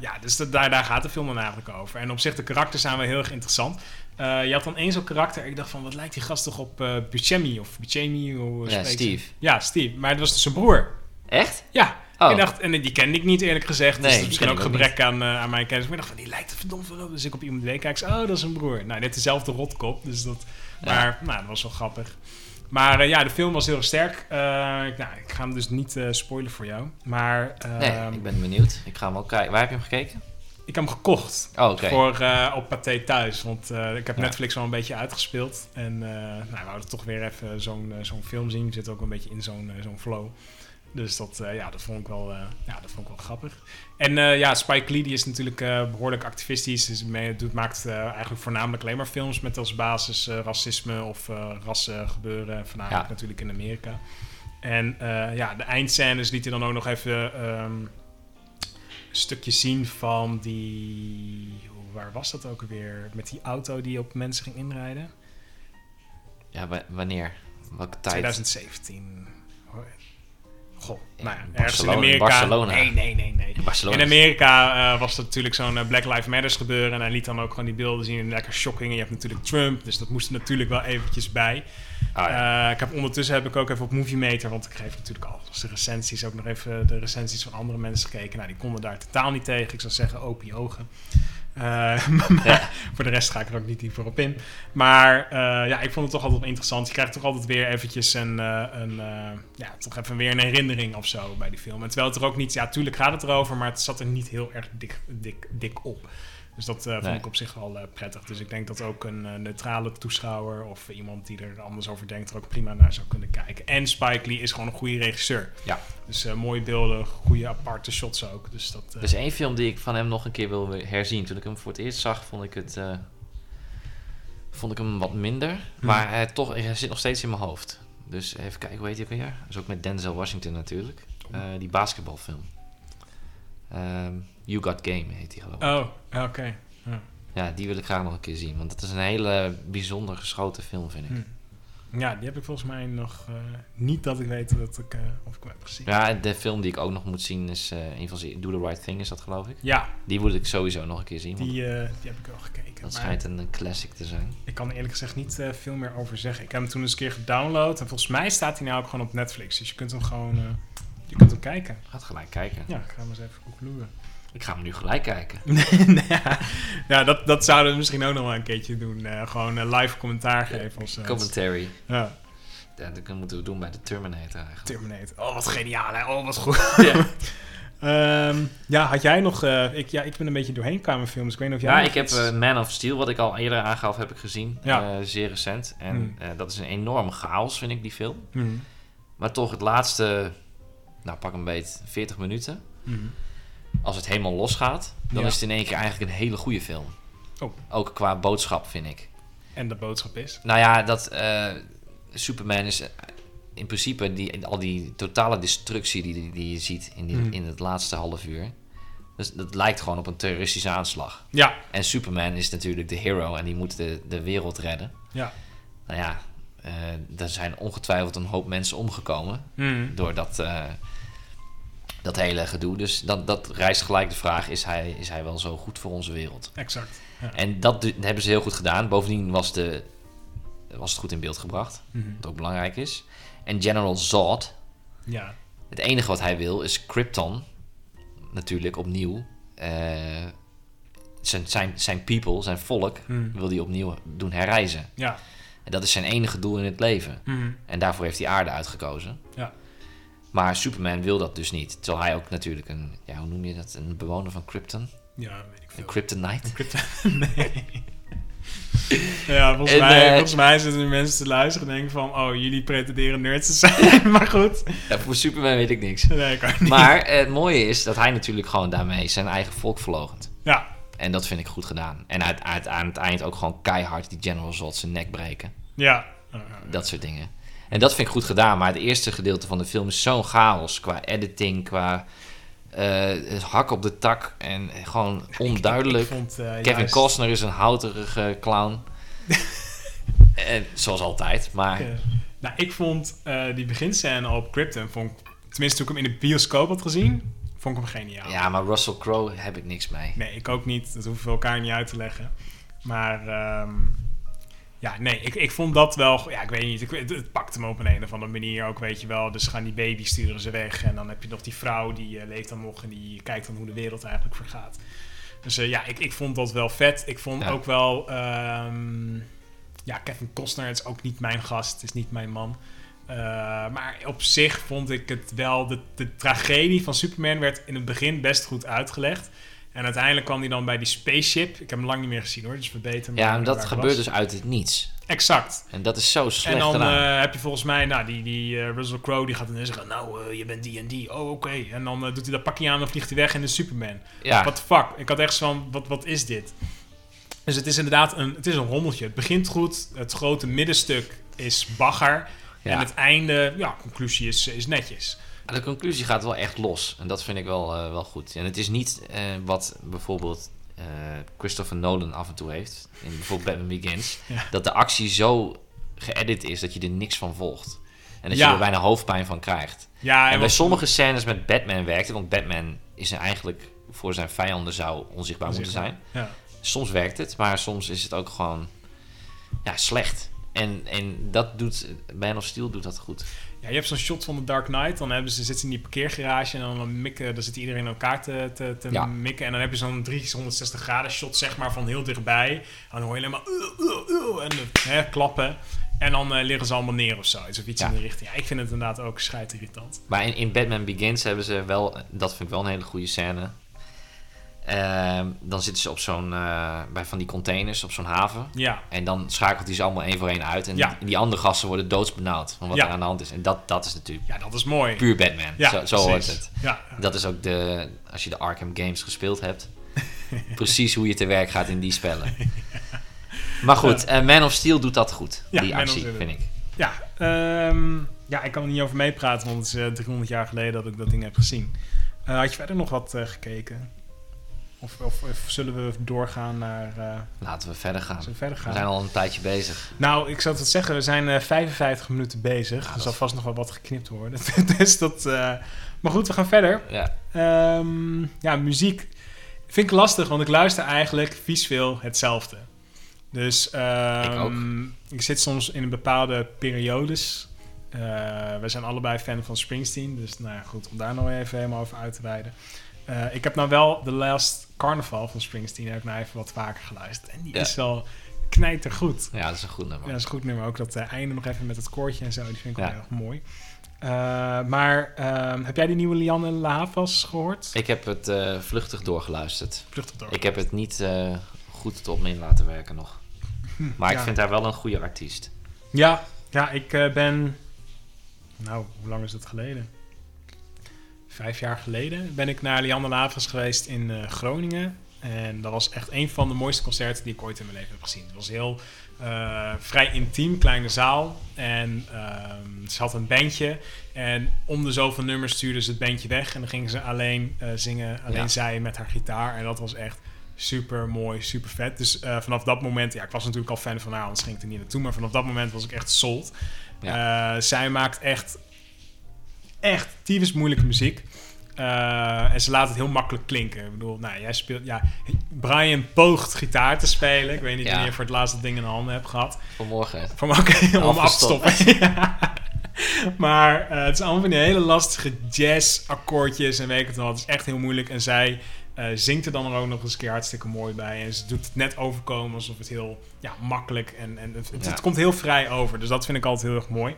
ja, dus dat- daar, daar gaat de film dan eigenlijk over. En op zich, de karakters zijn wel heel erg interessant. Eh, je had dan één zo'n karakter. Ik dacht van, wat lijkt die gast toch op Buscemi? Of Buscemi? Hoe
ja
ze?
Steve.
Ja, Steve. Maar het was dus zijn broer.
Echt?
Ja.
Oh.
Ik dacht, en die kende ik niet eerlijk gezegd.
Nee,
dus dat is misschien ook gebrek aan, aan mijn kennis. Maar ik dacht van, die lijkt er verdomd veel op. Dus ik op iemand deed, kijk, oh, dat is een broer. Nou, net dezelfde rotkop. Dus dat,
Ja.
maar, nou, dat was wel grappig. Maar eh, ja, de film was heel sterk. Eh, ik- nou, ik ga hem dus niet eh, spoilen voor jou. Maar
Nee,
ehm,
ik ben benieuwd. Ik ga hem wel kijken. Waar heb je hem gekeken?
ik heb hem gekocht.
Oh.
Voor, op Pathé thuis. Want ik heb
Ja.
Netflix wel een beetje uitgespeeld. En nou, we hadden toch weer even zo'n zo'n film zien. We zitten ook een beetje in zo'n zo'n flow. Dus dat, eh, ja, dat, vond ik wel, eh, ja, dat vond ik wel grappig. En eh, ja, Spike Lee die is natuurlijk eh, behoorlijk activistisch. Dus mee, doet, maakt eigenlijk voornamelijk alleen maar films met als basis racisme of rassen gebeuren. Voornamelijk
Ja.
natuurlijk in Amerika. En ja, de eindscènes liet hij dan ook nog even ehm, een stukje zien van die... Waar was dat ook alweer? Met die auto die op mensen ging inrijden?
Ja, wa- wanneer? Welke tijd?
2017. Goh, nou ja, ergens in Amerika.
Barcelona.
Nee, nee, nee, nee.
In
Amerika eh, was er natuurlijk zo'n eh, Black Lives Matters gebeuren. En hij liet dan ook gewoon die beelden zien. En lekker shocking. En je hebt natuurlijk Trump. Dus dat moest er natuurlijk wel eventjes bij.
Ah, ja.
Eh, ik heb ondertussen heb ik ook even op Movie Meter. Want ik geef natuurlijk al de recensies. Ook nog even de recensies van andere mensen gekeken. Nou, die konden daar totaal niet tegen. Ik zou zeggen, open je ogen. Eh, voor de rest ga ik er ook niet dieper op in. Maar eh, ja, ik vond het toch altijd interessant. Je krijgt toch altijd weer eventjes een, eh, een ja, toch even weer een herinnering of zo bij die film. Terwijl het er ook niet, ja, tuurlijk gaat het erover, maar het zat er niet heel erg dik, dik, dik op. Dus dat eh, vond
Nee.
ik op zich wel eh, prettig. Dus ik denk dat ook een eh, neutrale toeschouwer of iemand die er anders over denkt er ook prima naar zou kunnen kijken. En Spike Lee is gewoon een goede regisseur.
Ja.
Dus mooie beelden, goede aparte shots ook. Dus dat,
Er is één film die ik van hem nog een keer wil herzien. Toen ik hem voor het eerst zag, vond ik het... vond ik hem wat minder. Maar hij, toch, hij zit nog steeds in mijn hoofd. Dus even kijken, hoe heet hij weer? Dat is ook met Denzel Washington natuurlijk. Eh, die basketbalfilm. Ehm, you Got Game heet die geloof ik.
Oh, oké. Ja.
Ja, die wil ik graag nog een keer zien. Want het is een hele bijzonder geschoten film, vind ik.
Hm. Ja, die heb ik volgens mij nog eh, niet dat ik weet dat ik, eh, of ik hem heb gezien.
Ja, de film die ik ook nog moet zien is eh, een van zijn Do the Right Thing, is dat geloof ik.
Ja,
Die moet ik sowieso nog een keer zien.
die, die heb ik wel gekeken.
dat schijnt een, een classic te zijn.
Ik kan er eerlijk gezegd niet veel meer over zeggen. Ik heb hem toen eens een keer gedownload. En volgens mij staat hij nou ook gewoon op Netflix. Dus je kunt hem gewoon je kunt hem kijken.
Gaat gelijk kijken.
Ja, ik ga hem eens even concluderen.
Ik ga hem nu gelijk kijken.
ja, ja dat, dat zouden we misschien ook nog wel een keertje doen. Eh, gewoon eh, live commentaar geven. Of zo.
Commentary.
Ja,
Ja, dat moeten we doen bij de Terminator eigenlijk.
Terminator. Oh, wat geniaal hè. Oh, wat goed.
Ja.
Ehm, ja, had jij nog... eh, ik, ja, ik ben een beetje doorheen qua mijn films. Ik weet niet of jij
Ja, ik heb eh, Man of Steel, wat ik al eerder aangaf, heb ik gezien.
Ja.
Eh, zeer recent. En
Hmm.
eh, dat is een enorme chaos, vind ik, die film.
Mhm.
Maar toch het laatste, nou pak een beet, 40 minuten.
Mhm.
Als het helemaal losgaat, dan
Ja.
is het in één keer eigenlijk een hele goede film.
Oh.
Ook qua boodschap, vind ik.
En de boodschap is...
Nou ja, dat eh, Superman is eh, in principe die, al die totale destructie die, die, je ziet in, die,
Hmm.
in het laatste half uur. Dus dat lijkt gewoon op een terroristische aanslag.
Ja,
En Superman is natuurlijk de hero en die moet de, de wereld redden.
ja.
Nou ja, eh, er zijn ongetwijfeld een hoop mensen omgekomen
Mhm.
door dat, dat hele gedoe. Dus dat, dat rijst gelijk de vraag, is hij, is hij wel zo goed voor onze wereld?
Exact. Ja.
En dat hebben ze heel goed gedaan. Bovendien was, de, was het goed in beeld gebracht,
Mhm.
wat ook belangrijk is. En General Zod,
Ja.
het enige wat hij wil is Krypton, natuurlijk opnieuw. eh, zijn, zijn, zijn people, zijn volk,
Mhm.
wil hij opnieuw doen herreizen.
Ja.
En dat is zijn enige doel in het leven.
Mhm.
En daarvoor heeft hij aarde uitgekozen.
Ja.
Maar Superman wil dat dus niet. Terwijl hij ook natuurlijk een, ja, hoe noem je dat? Een bewoner van Krypton?
Ja, weet ik veel.
Een Kryptonite?
Nee. ja, volgens,
En,
mij,
eh,
volgens mij zitten er mensen te luisteren en denken van... Oh, jullie pretenderen nerds te zijn. maar goed.
Ja, voor Superman weet ik niks.
Nee, ik niet.
Maar het mooie is dat hij natuurlijk gewoon daarmee zijn eigen volk verlogent.
Ja,
En dat vind ik goed gedaan. En uit, uit, aan het eind ook gewoon keihard die General Zod zijn nek breken.
ja.
Dat soort dingen. En dat vind ik goed gedaan. Maar het eerste gedeelte van de film is zo'n chaos. Qua editing, qua het hak op de tak. En gewoon onduidelijk.
Ik, vond, eh,
Kevin
juist-
Costner is een houterige clown. en, zoals altijd. Maar
nou, ik vond eh, die beginscène op Krypton... Vond ik, tenminste, toen ik hem in de bioscoop had gezien... Vond ik hem geniaal.
ja, maar Russell Crowe heb ik niks mee.
Nee, ik ook niet. Dat hoeven we elkaar niet uit te leggen. Maar ehm, ja, nee, ik, ik vond dat wel... Ja, ik weet niet. Ik, het, het pakte me op een, een of andere manier ook, weet je wel. Dus gaan die baby sturen ze weg. En dan heb je nog die vrouw, die eh, leeft dan nog... en die kijkt dan hoe de wereld eigenlijk vergaat. Dus eh, ja, ik, ik vond dat wel vet. Ik vond
Ja.
ook wel... ehm, ja, Kevin Costner is ook niet mijn gast. Het is niet mijn man. Eh, maar op zich vond ik het wel... De, de tragedie van Superman werd in het begin best goed uitgelegd. En uiteindelijk kwam hij dan bij die spaceship. Ik heb hem lang niet meer gezien hoor, dus we weten
Ja, en dat gebeurt
was.
dus uit het niets.
Exact.
En dat is zo slecht
en dan eh, heb je volgens mij, nou, die, die eh, Russell Crowe, die gaat dan zeggen, nou, eh, je bent die en die. Oh, oké. En dan doet hij dat pakje aan en vliegt hij weg in de Superman.
ja,
What the fuck? Ik had echt zo van, wat, wat is dit? Dus het is inderdaad een, het is een rommeltje. Het begint goed, het grote middenstuk is bagger.
Ja.
En het einde, ja, conclusie is, is netjes.
De conclusie gaat wel echt los. En dat vind ik wel, eh, wel goed. En het is niet eh, wat bijvoorbeeld eh, Christopher Nolan af en toe heeft. In bijvoorbeeld Batman Begins.
Ja.
Dat de actie zo geëdit is dat je er niks van volgt. En dat
Ja.
je er bijna hoofdpijn van krijgt.
Ja,
En bij sommige scènes met Batman werkt het. Want Batman is eigenlijk voor zijn vijanden zou onzichtbaar moeten zijn.
Ja.
Soms werkt het, maar soms is het ook gewoon ja, slecht. En, en dat doet, Man of Steel doet dat goed.
Ja, je hebt zo'n shot van The Dark Knight. Dan hebben ze, zitten ze in die parkeergarage en dan, mikken, dan zit iedereen in elkaar te, te, te
Ja.
mikken. En dan heb je zo'n 360 graden shot, zeg maar, van heel dichtbij. En dan hoor je alleen maar uh, uh, uh, en hè, klappen. En dan eh, liggen ze allemaal neer of zo. Iets of iets
Ja.
in de richting. Ja, ik vind het inderdaad ook scheidirritant.
Maar in, in Batman Begins hebben ze wel, dat vind ik wel een hele goede scène. Ehm, dan zitten ze op zo'n, eh, bij van die containers op zo'n haven.
Ja,
En dan schakelt hij ze allemaal één voor één uit. En
Ja.
die, andere gasten worden doodsbenauwd van wat
Ja.
er aan de hand is. En dat, dat is natuurlijk
ja, dat is mooi.
puur Batman.
Ja,
zo zo hoort het.
Ja,
Dat is ook de, als je de Arkham Games gespeeld hebt, precies hoe je te werk gaat in die spellen. Maar goed, eh, Man of Steel doet dat goed, die actie, vind ik.
ja, ehm, ja, ik kan er niet over meepraten, want het is eh, 300 jaar geleden dat ik dat ding heb gezien. Eh, had je verder nog wat eh, gekeken? Of, of, of zullen we doorgaan naar... eh
Laten we verder gaan.
we verder
We
gaan?
zijn al een tijdje bezig.
Nou, ik zou het zeggen, we zijn eh 55 minuten bezig.
Ja,
er zal
is-
vast nog wel wat geknipt worden. dus dat, eh, maar goed, we gaan verder.
Ja,
Ehm, ja, muziek vind ik lastig, want ik luister eigenlijk vies veel hetzelfde. Dus ehm,
Ik ook.
ik zit soms in bepaalde periodes. We zijn allebei fan van Springsteen, dus nou ja, goed, om daar nou even helemaal over uit te wijden. Ik heb nou wel The Last Carnival van Springsteen, heb ik nou even wat vaker geluisterd. En die
Ja.
is wel knijtergoed.
ja, dat is een goed nummer.
Ja, dat is een goed nummer. Ook dat eh, einde nog even met het koortje en zo. Die vind ik wel
Ja.
heel erg mooi. Eh, maar ehm, heb jij die nieuwe Lianne Lavas gehoord?
Ik heb het eh, vluchtig doorgeluisterd.
Vluchtig door.
Ik heb het niet goed tot me in laten werken nog. Maar ik vind haar wel een goede artiest.
Ja, ja ik ben... Nou, hoe lang is dat geleden? Vijf jaar geleden ben ik naar Lianne Lavas geweest in eh, Groningen. En dat was echt een van de mooiste concerten die ik ooit in mijn leven heb gezien. Het was heel eh, vrij intiem, kleine zaal. En ehm, ze had een bandje. En om de zoveel nummers stuurde ze het bandje weg. En dan gingen ze alleen eh, zingen, alleen
Ja. zij
met haar gitaar. En dat was echt super mooi, super vet. Dus vanaf dat moment, ja, ik was natuurlijk al fan van haar, anders ging ik er niet naartoe. Maar vanaf dat moment was ik echt sold. Zij maakt echt, echt tyfus moeilijke muziek. Eh, en ze laat het heel makkelijk klinken. Ik bedoel, nou, jij speelt... Ja, Brian poogt gitaar te spelen. Ik weet niet
Ja.
wanneer je voor het laatst dat ding in de handen hebt gehad.
Vanmorgen.
Van oké, om af te stoppen. Ja. Maar eh, het is allemaal van die hele lastige jazz-akkoordjes en weet ik het wel. Het is echt heel moeilijk. En zij eh, zingt er dan ook nog eens een keer hartstikke mooi bij. En ze doet het net overkomen alsof het heel ja, makkelijk en, en het, het,
Ja.
het komt heel vrij over. Dus dat vind ik altijd heel erg mooi.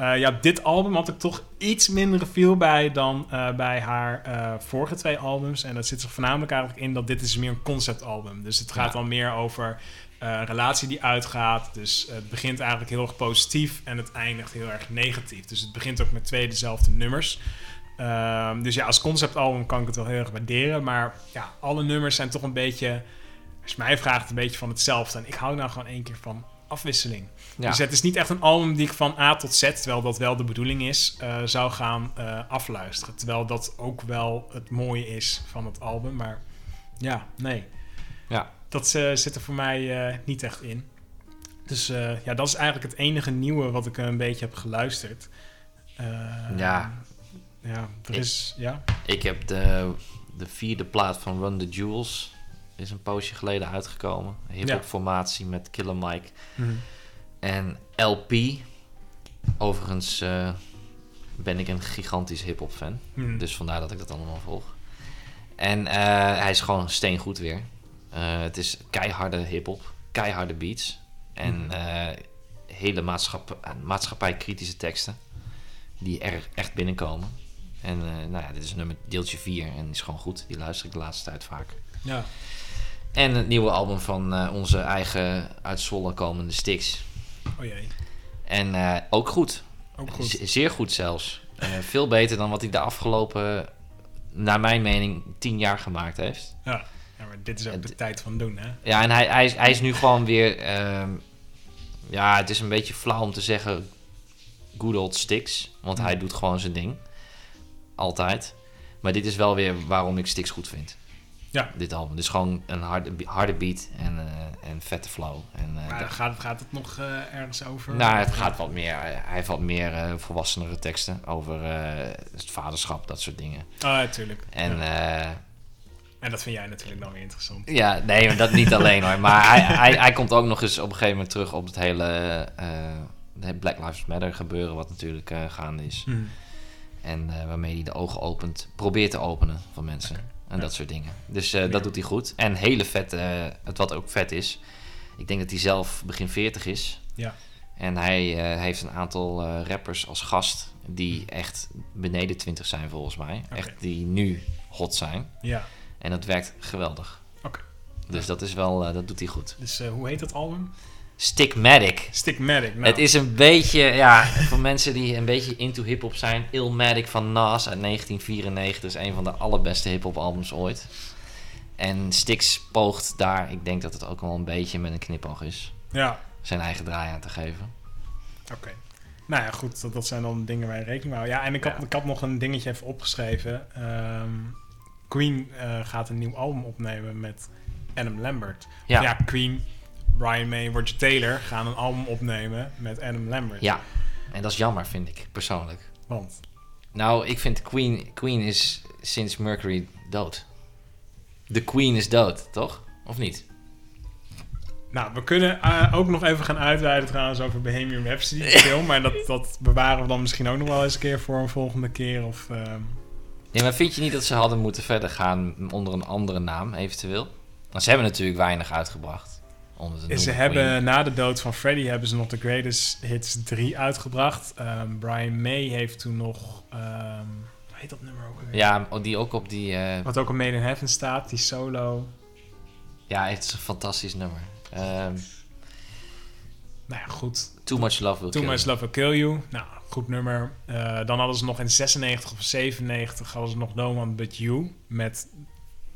Eh, ja, dit album had ik toch iets minder feel bij dan eh, bij haar eh, vorige twee albums. En dat zit er voornamelijk eigenlijk in dat dit is meer een conceptalbum. Dus het gaat
Ja.
dan meer over een relatie die uitgaat. Dus het begint eigenlijk heel erg positief en het eindigt heel erg negatief. Dus het begint ook met twee dezelfde nummers. Ehm, dus ja, als conceptalbum kan ik het wel heel erg waarderen. Maar ja, alle nummers zijn toch een beetje, als je mij vraagt, een beetje van hetzelfde. En ik hou nou gewoon één keer van afwisseling.
Ja.
Dus het is niet echt een album die ik van A tot Z, terwijl dat wel de bedoeling is, eh, zou gaan eh, afluisteren. Terwijl dat ook wel het mooie is van het album. Maar ja, nee.
Ja.
Dat eh, zit er voor mij niet echt in. Dus ja, dat is eigenlijk het enige nieuwe wat ik een beetje heb geluisterd.
Ja.
Ja, er
Ik-
is... Ja?
Ik heb de, de vierde plaat van Run the Jewels. Is een poosje geleden uitgekomen. Hip-hop formatie met Killer Mike. En LP. Overigens eh, ben ik een gigantisch hip-hop fan.
Mhm.
Dus vandaar dat ik dat allemaal volg. En eh, hij is gewoon steengoed weer. Eh, het is keiharde hip-hop, keiharde beats. En
Mhm.
hele maatschappij, maatschappij-kritische teksten. Die er echt binnenkomen. En nou ja, dit is nummer deeltje 4 en is gewoon goed. Die luister ik de laatste tijd vaak.
Ja.
En het nieuwe album van eh, onze eigen uit Zwolle komende Styx.
Oh jee.
En eh, ook goed.
Ook goed.
Z- zeer goed zelfs. Eh, veel beter dan wat hij de afgelopen, naar mijn mening, tien jaar gemaakt heeft.
Ja. ja, maar dit is ook de tijd van doen, hè?
Ja, en hij, hij, is, hij is nu gewoon weer... ehm, ja, het is een beetje flauw om te zeggen good old Styx. Want hij doet gewoon zijn ding. Altijd. Maar dit is wel weer waarom ik Styx goed vind.
Ja.
Dit album. Dus gewoon een harde, harde beat en, eh, en vette flow. En, eh,
Maar gaat, gaat het nog eh, ergens over?
nou, het gaat wat meer. Hij heeft wat meer volwassenere teksten over het vaderschap, dat soort dingen.
Oh, ja, tuurlijk.
En
ja. en dat vind jij natuurlijk dan weer interessant.
ja nee, maar dat niet alleen hoor. Maar hij, hij, hij komt ook nog eens op een gegeven moment terug op het hele Black Lives Matter gebeuren, wat natuurlijk gaande is.
Mhm.
En waarmee hij de ogen opent, probeert te openen van mensen. En
Ja.
dat soort dingen. Dus eh,
Ja.
dat doet hij goed. En hele vet, eh, het wat ook vet is. Ik denk dat hij zelf begin 40 is.
Ja.
En hij eh, heeft een aantal rappers als gast die echt beneden 20 zijn volgens mij. Echt die nu hot zijn.
Ja.
En dat werkt geweldig.
Oké.
Dus dat is wel, dat doet hij goed.
Dus hoe heet dat album?
Stickmatic.
Stickmatic. Nou,
Het is een beetje, ja, voor mensen die een beetje into hip-hop zijn. Illmatic van Nas uit 1994 is een van de allerbeste hip-hop albums ooit. En Styx poogt daar, ik denk dat het ook wel een beetje met een knipoog is,
Ja,
zijn eigen draai aan te geven.
oké. Nou ja, goed. Dat, dat zijn dan dingen waar je rekening mee houdt. Ja, en ik had,
Ja.
ik had nog een dingetje even opgeschreven. Ehm, Queen eh, gaat een nieuw album opnemen met Adam Lambert.
Ja,
ja. Queen, Brian May, Roger Taylor gaan een album opnemen met Adam Lambert.
en dat is jammer, vind ik, persoonlijk.
Want,
Nou, ik vind Queen, Queen is sinds Mercury dood. De Queen is dood, toch? Of niet?
nou, we kunnen eh, ook nog even gaan uitweiden trouwens over Bohemian Rhapsody, film. Maar dat, dat bewaren we dan misschien ook nog wel eens een keer voor een volgende keer. Of, ehm,
Nee, maar vind je niet dat ze hadden moeten verder gaan onder een andere naam, eventueel? Want ze hebben natuurlijk weinig uitgebracht. Onder de
ze hebben na de dood van Freddie hebben ze nog de Greatest Hits 3 uitgebracht. Ehm, Brian May heeft toen nog. hoe heet dat nummer ook alweer?
Ja, die ook op die... eh,
Wat ook op Made in Heaven staat, die solo.
ja, het is een fantastisch nummer. Ehm,
Nou ja, goed.
Too Much Love Will
Too
Kill
Much
You.
Love Will Kill You. Nou, goed nummer. Eh, dan hadden ze nog in 96 of 97 hadden ze nog No One But You. Met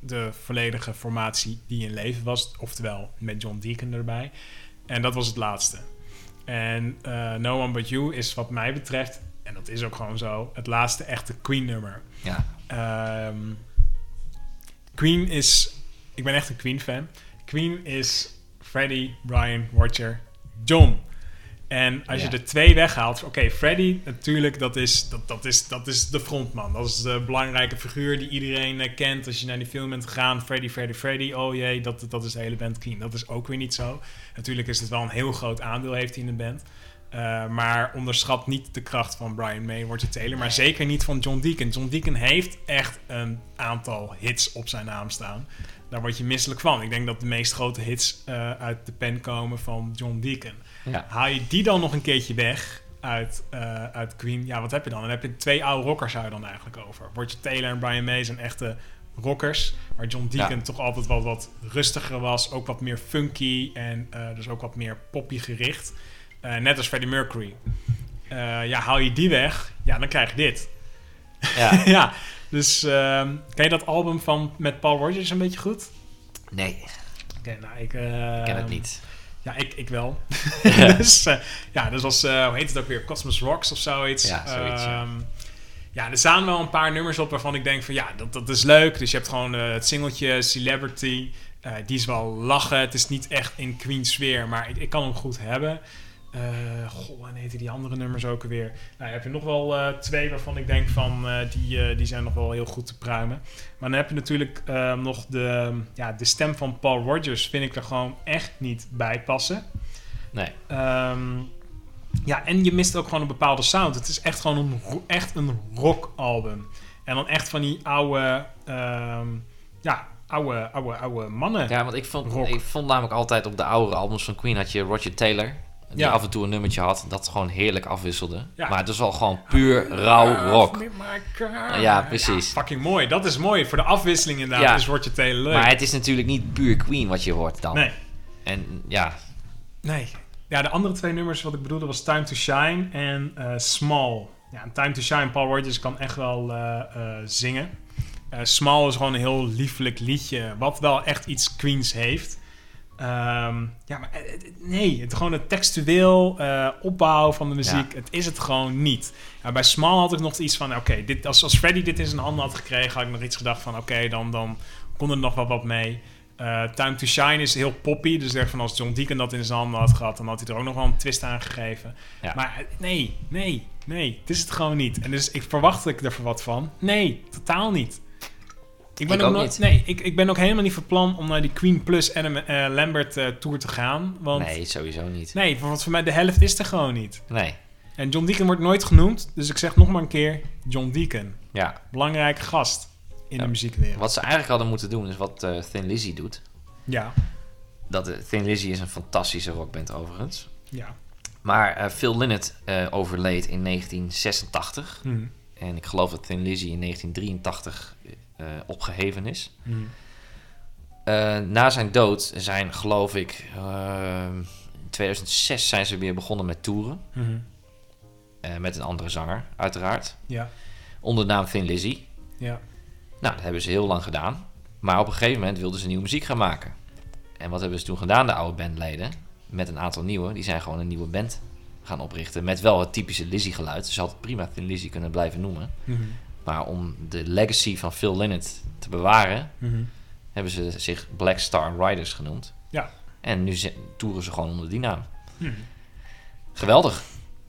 de volledige formatie die in leven was. Oftewel, met John Deacon erbij. En dat was het laatste. En eh, No One But You is wat mij betreft, en dat is ook gewoon zo, het laatste echte Queen nummer.
Ja,
Ehm, Queen is. Ik ben echt een Queen fan. Queen is Freddie, Brian, Roger, John. En als
Ja.
je er twee weghaalt. Oké, Freddie, natuurlijk, dat is, dat, dat, is, dat is de frontman. Dat is de belangrijke figuur die iedereen eh, kent. Als je naar die film bent gegaan, Freddie, Freddie, Freddie. Oh jee, dat, dat is de hele band Queen. Dat is ook weer niet zo. Natuurlijk is het wel een heel groot aandeel heeft hij in de band. Eh, maar onderschat niet de kracht van Brian May, Roger Taylor. Maar zeker niet van John Deacon. John Deacon heeft echt een aantal hits op zijn naam staan. Daar word je misselijk van. Ik denk dat de meest grote hits eh, uit de pen komen van John Deacon.
Ja.
Haal je die dan nog een keertje weg uit, eh, uit Queen? Ja, wat heb je dan? Dan heb je twee oude rockers zou je dan eigenlijk over. Roger Taylor en Brian May zijn echte rockers. Waar John Deacon
Ja.
toch altijd wat, wat rustiger was. Ook wat meer funky en eh, dus ook wat meer poppy gericht. Eh, net als Freddie Mercury. Ja, haal je die weg, ja, dan krijg je dit.
ja.
ja, dus ehm ken je dat album van, met Paul Rogers een beetje goed?
Nee,
Oké, nou, ik... eh,
ik ken het niet.
Ja, ik, ik wel. dus, eh, ja, dus als, eh, hoe heet het ook weer? Cosmos Rocks of zoiets.
Ja, zoiets, ja.
Ehm, ja, er staan wel een paar nummers op waarvan ik denk van ja, dat, dat is leuk. Dus je hebt gewoon eh, het singeltje Celebrity. Die is wel lachen. Het is niet echt in Queen sfeer, maar ik, ik kan hem goed hebben. Eh goh, en heten die andere nummers ook alweer? Nou, heb je nog wel eh, twee waarvan ik denk van eh, die, die zijn nog wel heel goed te pruimen. Maar dan heb je natuurlijk eh, nog de, ja, de stem van Paul Rogers. Vind ik er gewoon echt niet bij passen.
Nee.
Ehm, ja, en je mist ook gewoon een bepaalde sound. Het is echt gewoon een, echt een rockalbum. En dan echt van die oude, ehm, ja, oude, oude, oude mannen.
Ja, want ik vond,
Rock.
ik vond namelijk altijd op de oudere albums van Queen had je Roger Taylor. Die
Ja.
af en toe een nummertje had dat gewoon heerlijk afwisselde.
Ja.
Maar het is wel gewoon puur rauw rock. Ja, precies.
fucking mooi. Dat is mooi. Voor de afwisseling inderdaad
Ja.
is Roger Taylor leuk.
Maar het is natuurlijk niet puur Queen wat je hoort dan.
nee,
En ja,
nee. Ja, de andere twee nummers wat ik bedoelde was Time to Shine en eh, Small. Ja, en Time to Shine, Paul Rogers kan echt wel eh, eh, zingen. Small is gewoon een heel liefelijk liedje, wat wel echt iets Queens heeft. Ehm, ja, maar eh, eh, nee, het, gewoon het textueel eh, opbouw van de muziek, het is het gewoon niet. Ja, bij Small had ik nog iets van, oké, dit als, als Freddy dit in zijn handen had gekregen, had ik nog iets gedacht van, oké, dan, dan kon er nog wel wat mee. Time to Shine is heel poppy, dus dacht van als John Deacon dat in zijn handen had gehad, dan had hij er ook nog wel een twist aan gegeven.
Ja.
Maar nee, nee, nee, het is het gewoon niet. En dus ik verwacht ik er wat van. Nee, totaal niet. Ik ben
Ik
ook,
ook
nooit-
niet.
Nee, ik, ik ben ook helemaal niet van plan om naar die Queen Plus Adam eh, Lambert eh, tour te gaan. Want nee,
sowieso niet.
nee want voor mij de helft is er gewoon niet.
Nee.
En John Deacon wordt nooit genoemd, dus ik zeg nog maar een keer John Deacon.
Ja.
Belangrijke gast in
Ja.
de muziekwereld.
Wat ze eigenlijk hadden moeten doen is wat eh, Thin Lizzy doet.
Ja,
Dat, Thin Lizzy is een fantastische rockband overigens.
ja.
Maar Phil Lynott overleed in 1986.
Hm.
En ik geloof dat Thin Lizzy in 1983 eh, opgeheven is.
Mhm.
Eh, na zijn dood zijn, geloof ik, eh, in 2006 zijn ze weer begonnen met toeren.
Mhm.
Eh, met een andere zanger, uiteraard.
Ja,
Onder de naam Thin Lizzy.
ja.
Nou, dat hebben ze heel lang gedaan. Maar op een gegeven moment wilden ze nieuwe muziek gaan maken. En wat hebben ze toen gedaan, de oude bandleden? Met een aantal nieuwe. Die zijn gewoon een nieuwe band gaan oprichten. Met wel het typische Lizzy geluid. Ze had prima Thin Lizzy kunnen blijven noemen.
Mhm.
Maar om de legacy van Phil Lynott te bewaren...
Mhm.
hebben ze zich Black Star Riders genoemd.
Ja.
En nu toeren ze gewoon onder die naam.
Mhm.
Geweldig.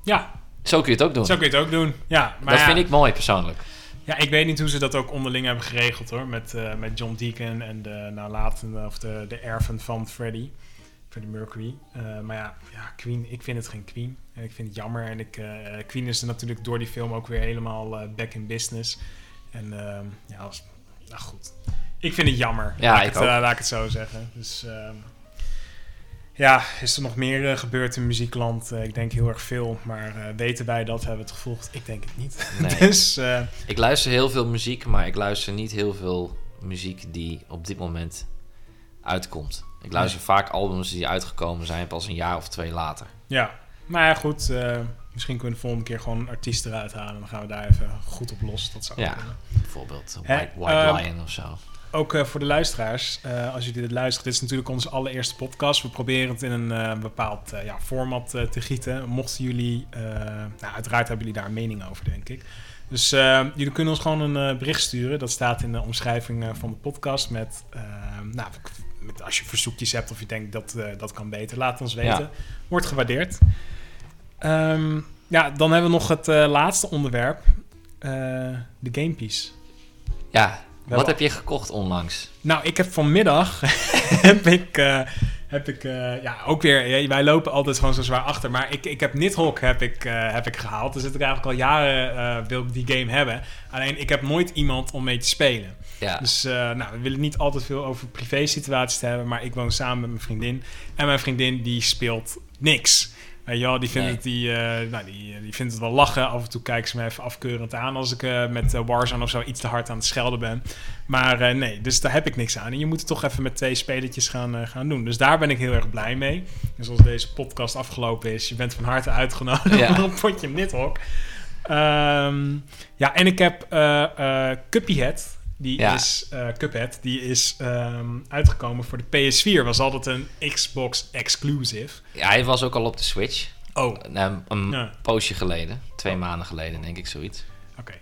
Ja,
Zo kun je het ook doen.
zo kun je het ook doen. Ja, maar
dat
ja,
vind ik mooi persoonlijk.
Ja, ik weet niet hoe ze dat ook onderling hebben geregeld hoor. Met, eh, met John Deacon en de nalatende, of de, de erven van Freddie. Freddie Mercury. Eh, maar ja, ja, Queen, ik vind het geen Queen. En ik vind het jammer. En ik, eh, Queen is er natuurlijk door die film ook weer helemaal eh, back in business. En ehm, ja, als, nou goed. Ik vind het jammer.
Ja,
laat,
ik
het,
ook.
eh, laat ik het zo zeggen. Dus ehm, ja, is er nog meer gebeurd in muziekland? Ik denk heel erg veel. Maar eh, weten wij dat? Hebben we het gevolgd? Ik denk het niet.
Nee.
dus
Ik luister heel veel muziek, maar ik luister niet heel veel muziek die op dit moment uitkomt. Ik luister vaak albums die uitgekomen zijn pas een jaar of twee later.
Ja, maar ja, goed. eh, misschien kunnen we de volgende keer gewoon een artiest eruit halen. Dan gaan we daar even goed op los. Dat zou
Ja.
kunnen.
Bijvoorbeeld White, White
ehm,
Lion of zo.
Ook eh, voor de luisteraars, eh, als jullie dit luisteren. Dit is natuurlijk onze allereerste podcast. We proberen het in een bepaald ja, format te gieten. Mochten jullie... nou, uiteraard hebben jullie daar een mening over, denk ik. Dus jullie kunnen ons gewoon een bericht sturen. Dat staat in de omschrijving van de podcast. Met, nou, met als je verzoekjes hebt of je denkt dat dat kan beter, laat ons weten.
Ja.
Wordt gewaardeerd. Ehm, ja, dan hebben we nog het eh, laatste onderwerp. eh, de gamepiece.
Ja, wat heb je gekocht onlangs?
Nou, ik heb vanmiddag heb ik, eh, heb ik ja, ook weer. wij lopen altijd gewoon zo zwaar achter. Maar ik, ik heb Nidhogg heb ik, eh, heb ik gehaald. Dus ik eigenlijk al jaren wil ik die game hebben. Alleen ik heb nooit iemand om mee te spelen.
Ja,
Dus nou, we willen niet altijd veel over privé situaties te hebben. Maar ik woon samen met mijn vriendin. En mijn vriendin die speelt niks. Weet je wel, die vindt,
Nee.
het, die, eh, nou, die, die vindt het wel lachen. Af en toe kijkt ze me even afkeurend aan als ik eh, met eh, Warzone of zo iets te hard aan het schelden ben. Maar eh, nee, dus daar heb ik niks aan. En je moet het toch even met twee spelertjes gaan, eh, gaan doen. Dus daar ben ik heel erg blij mee. Dus als deze podcast afgelopen is, je bent van harte uitgenodigd
Ja.
voor een potje Nidhogg. Ehm ja, en ik heb eh eh Cuphead. Die
Ja.
is, eh, Cuphead, die is ehm, uitgekomen voor de PS4. Was altijd een Xbox exclusive.
ja, hij was ook al op de Switch.
Oh,
een
Ja.
poosje geleden. Twee
Oh.
maanden geleden, denk ik, zoiets.
oké.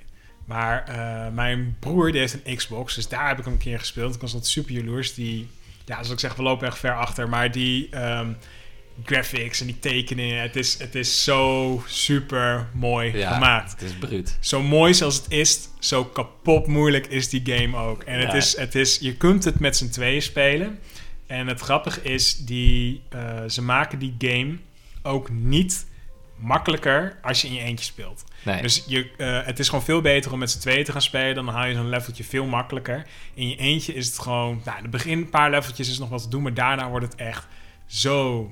Maar eh, mijn broer die heeft een Xbox, dus daar heb ik hem een keer gespeeld. Ik was altijd super jaloers. Die, ja, zoals ik zeg, we lopen echt ver achter. Maar die ehm, graphics en die tekeningen, het is, het is zo super mooi
Ja,
gemaakt.
het is bruut.
Zo mooi zoals het is, zo kapot moeilijk is die game ook. En het is, het is, je kunt het met z'n tweeën spelen. En het grappige is, die, eh, ze maken die game ook niet makkelijker als je in je eentje speelt.
Nee,
Dus je, eh, het is gewoon veel beter om met z'n tweeën te gaan spelen. Dan haal je zo'n leveltje veel makkelijker. In je eentje is het gewoon... Nou, in het begin een paar leveltjes is nog wat te doen. Maar daarna wordt het echt zo...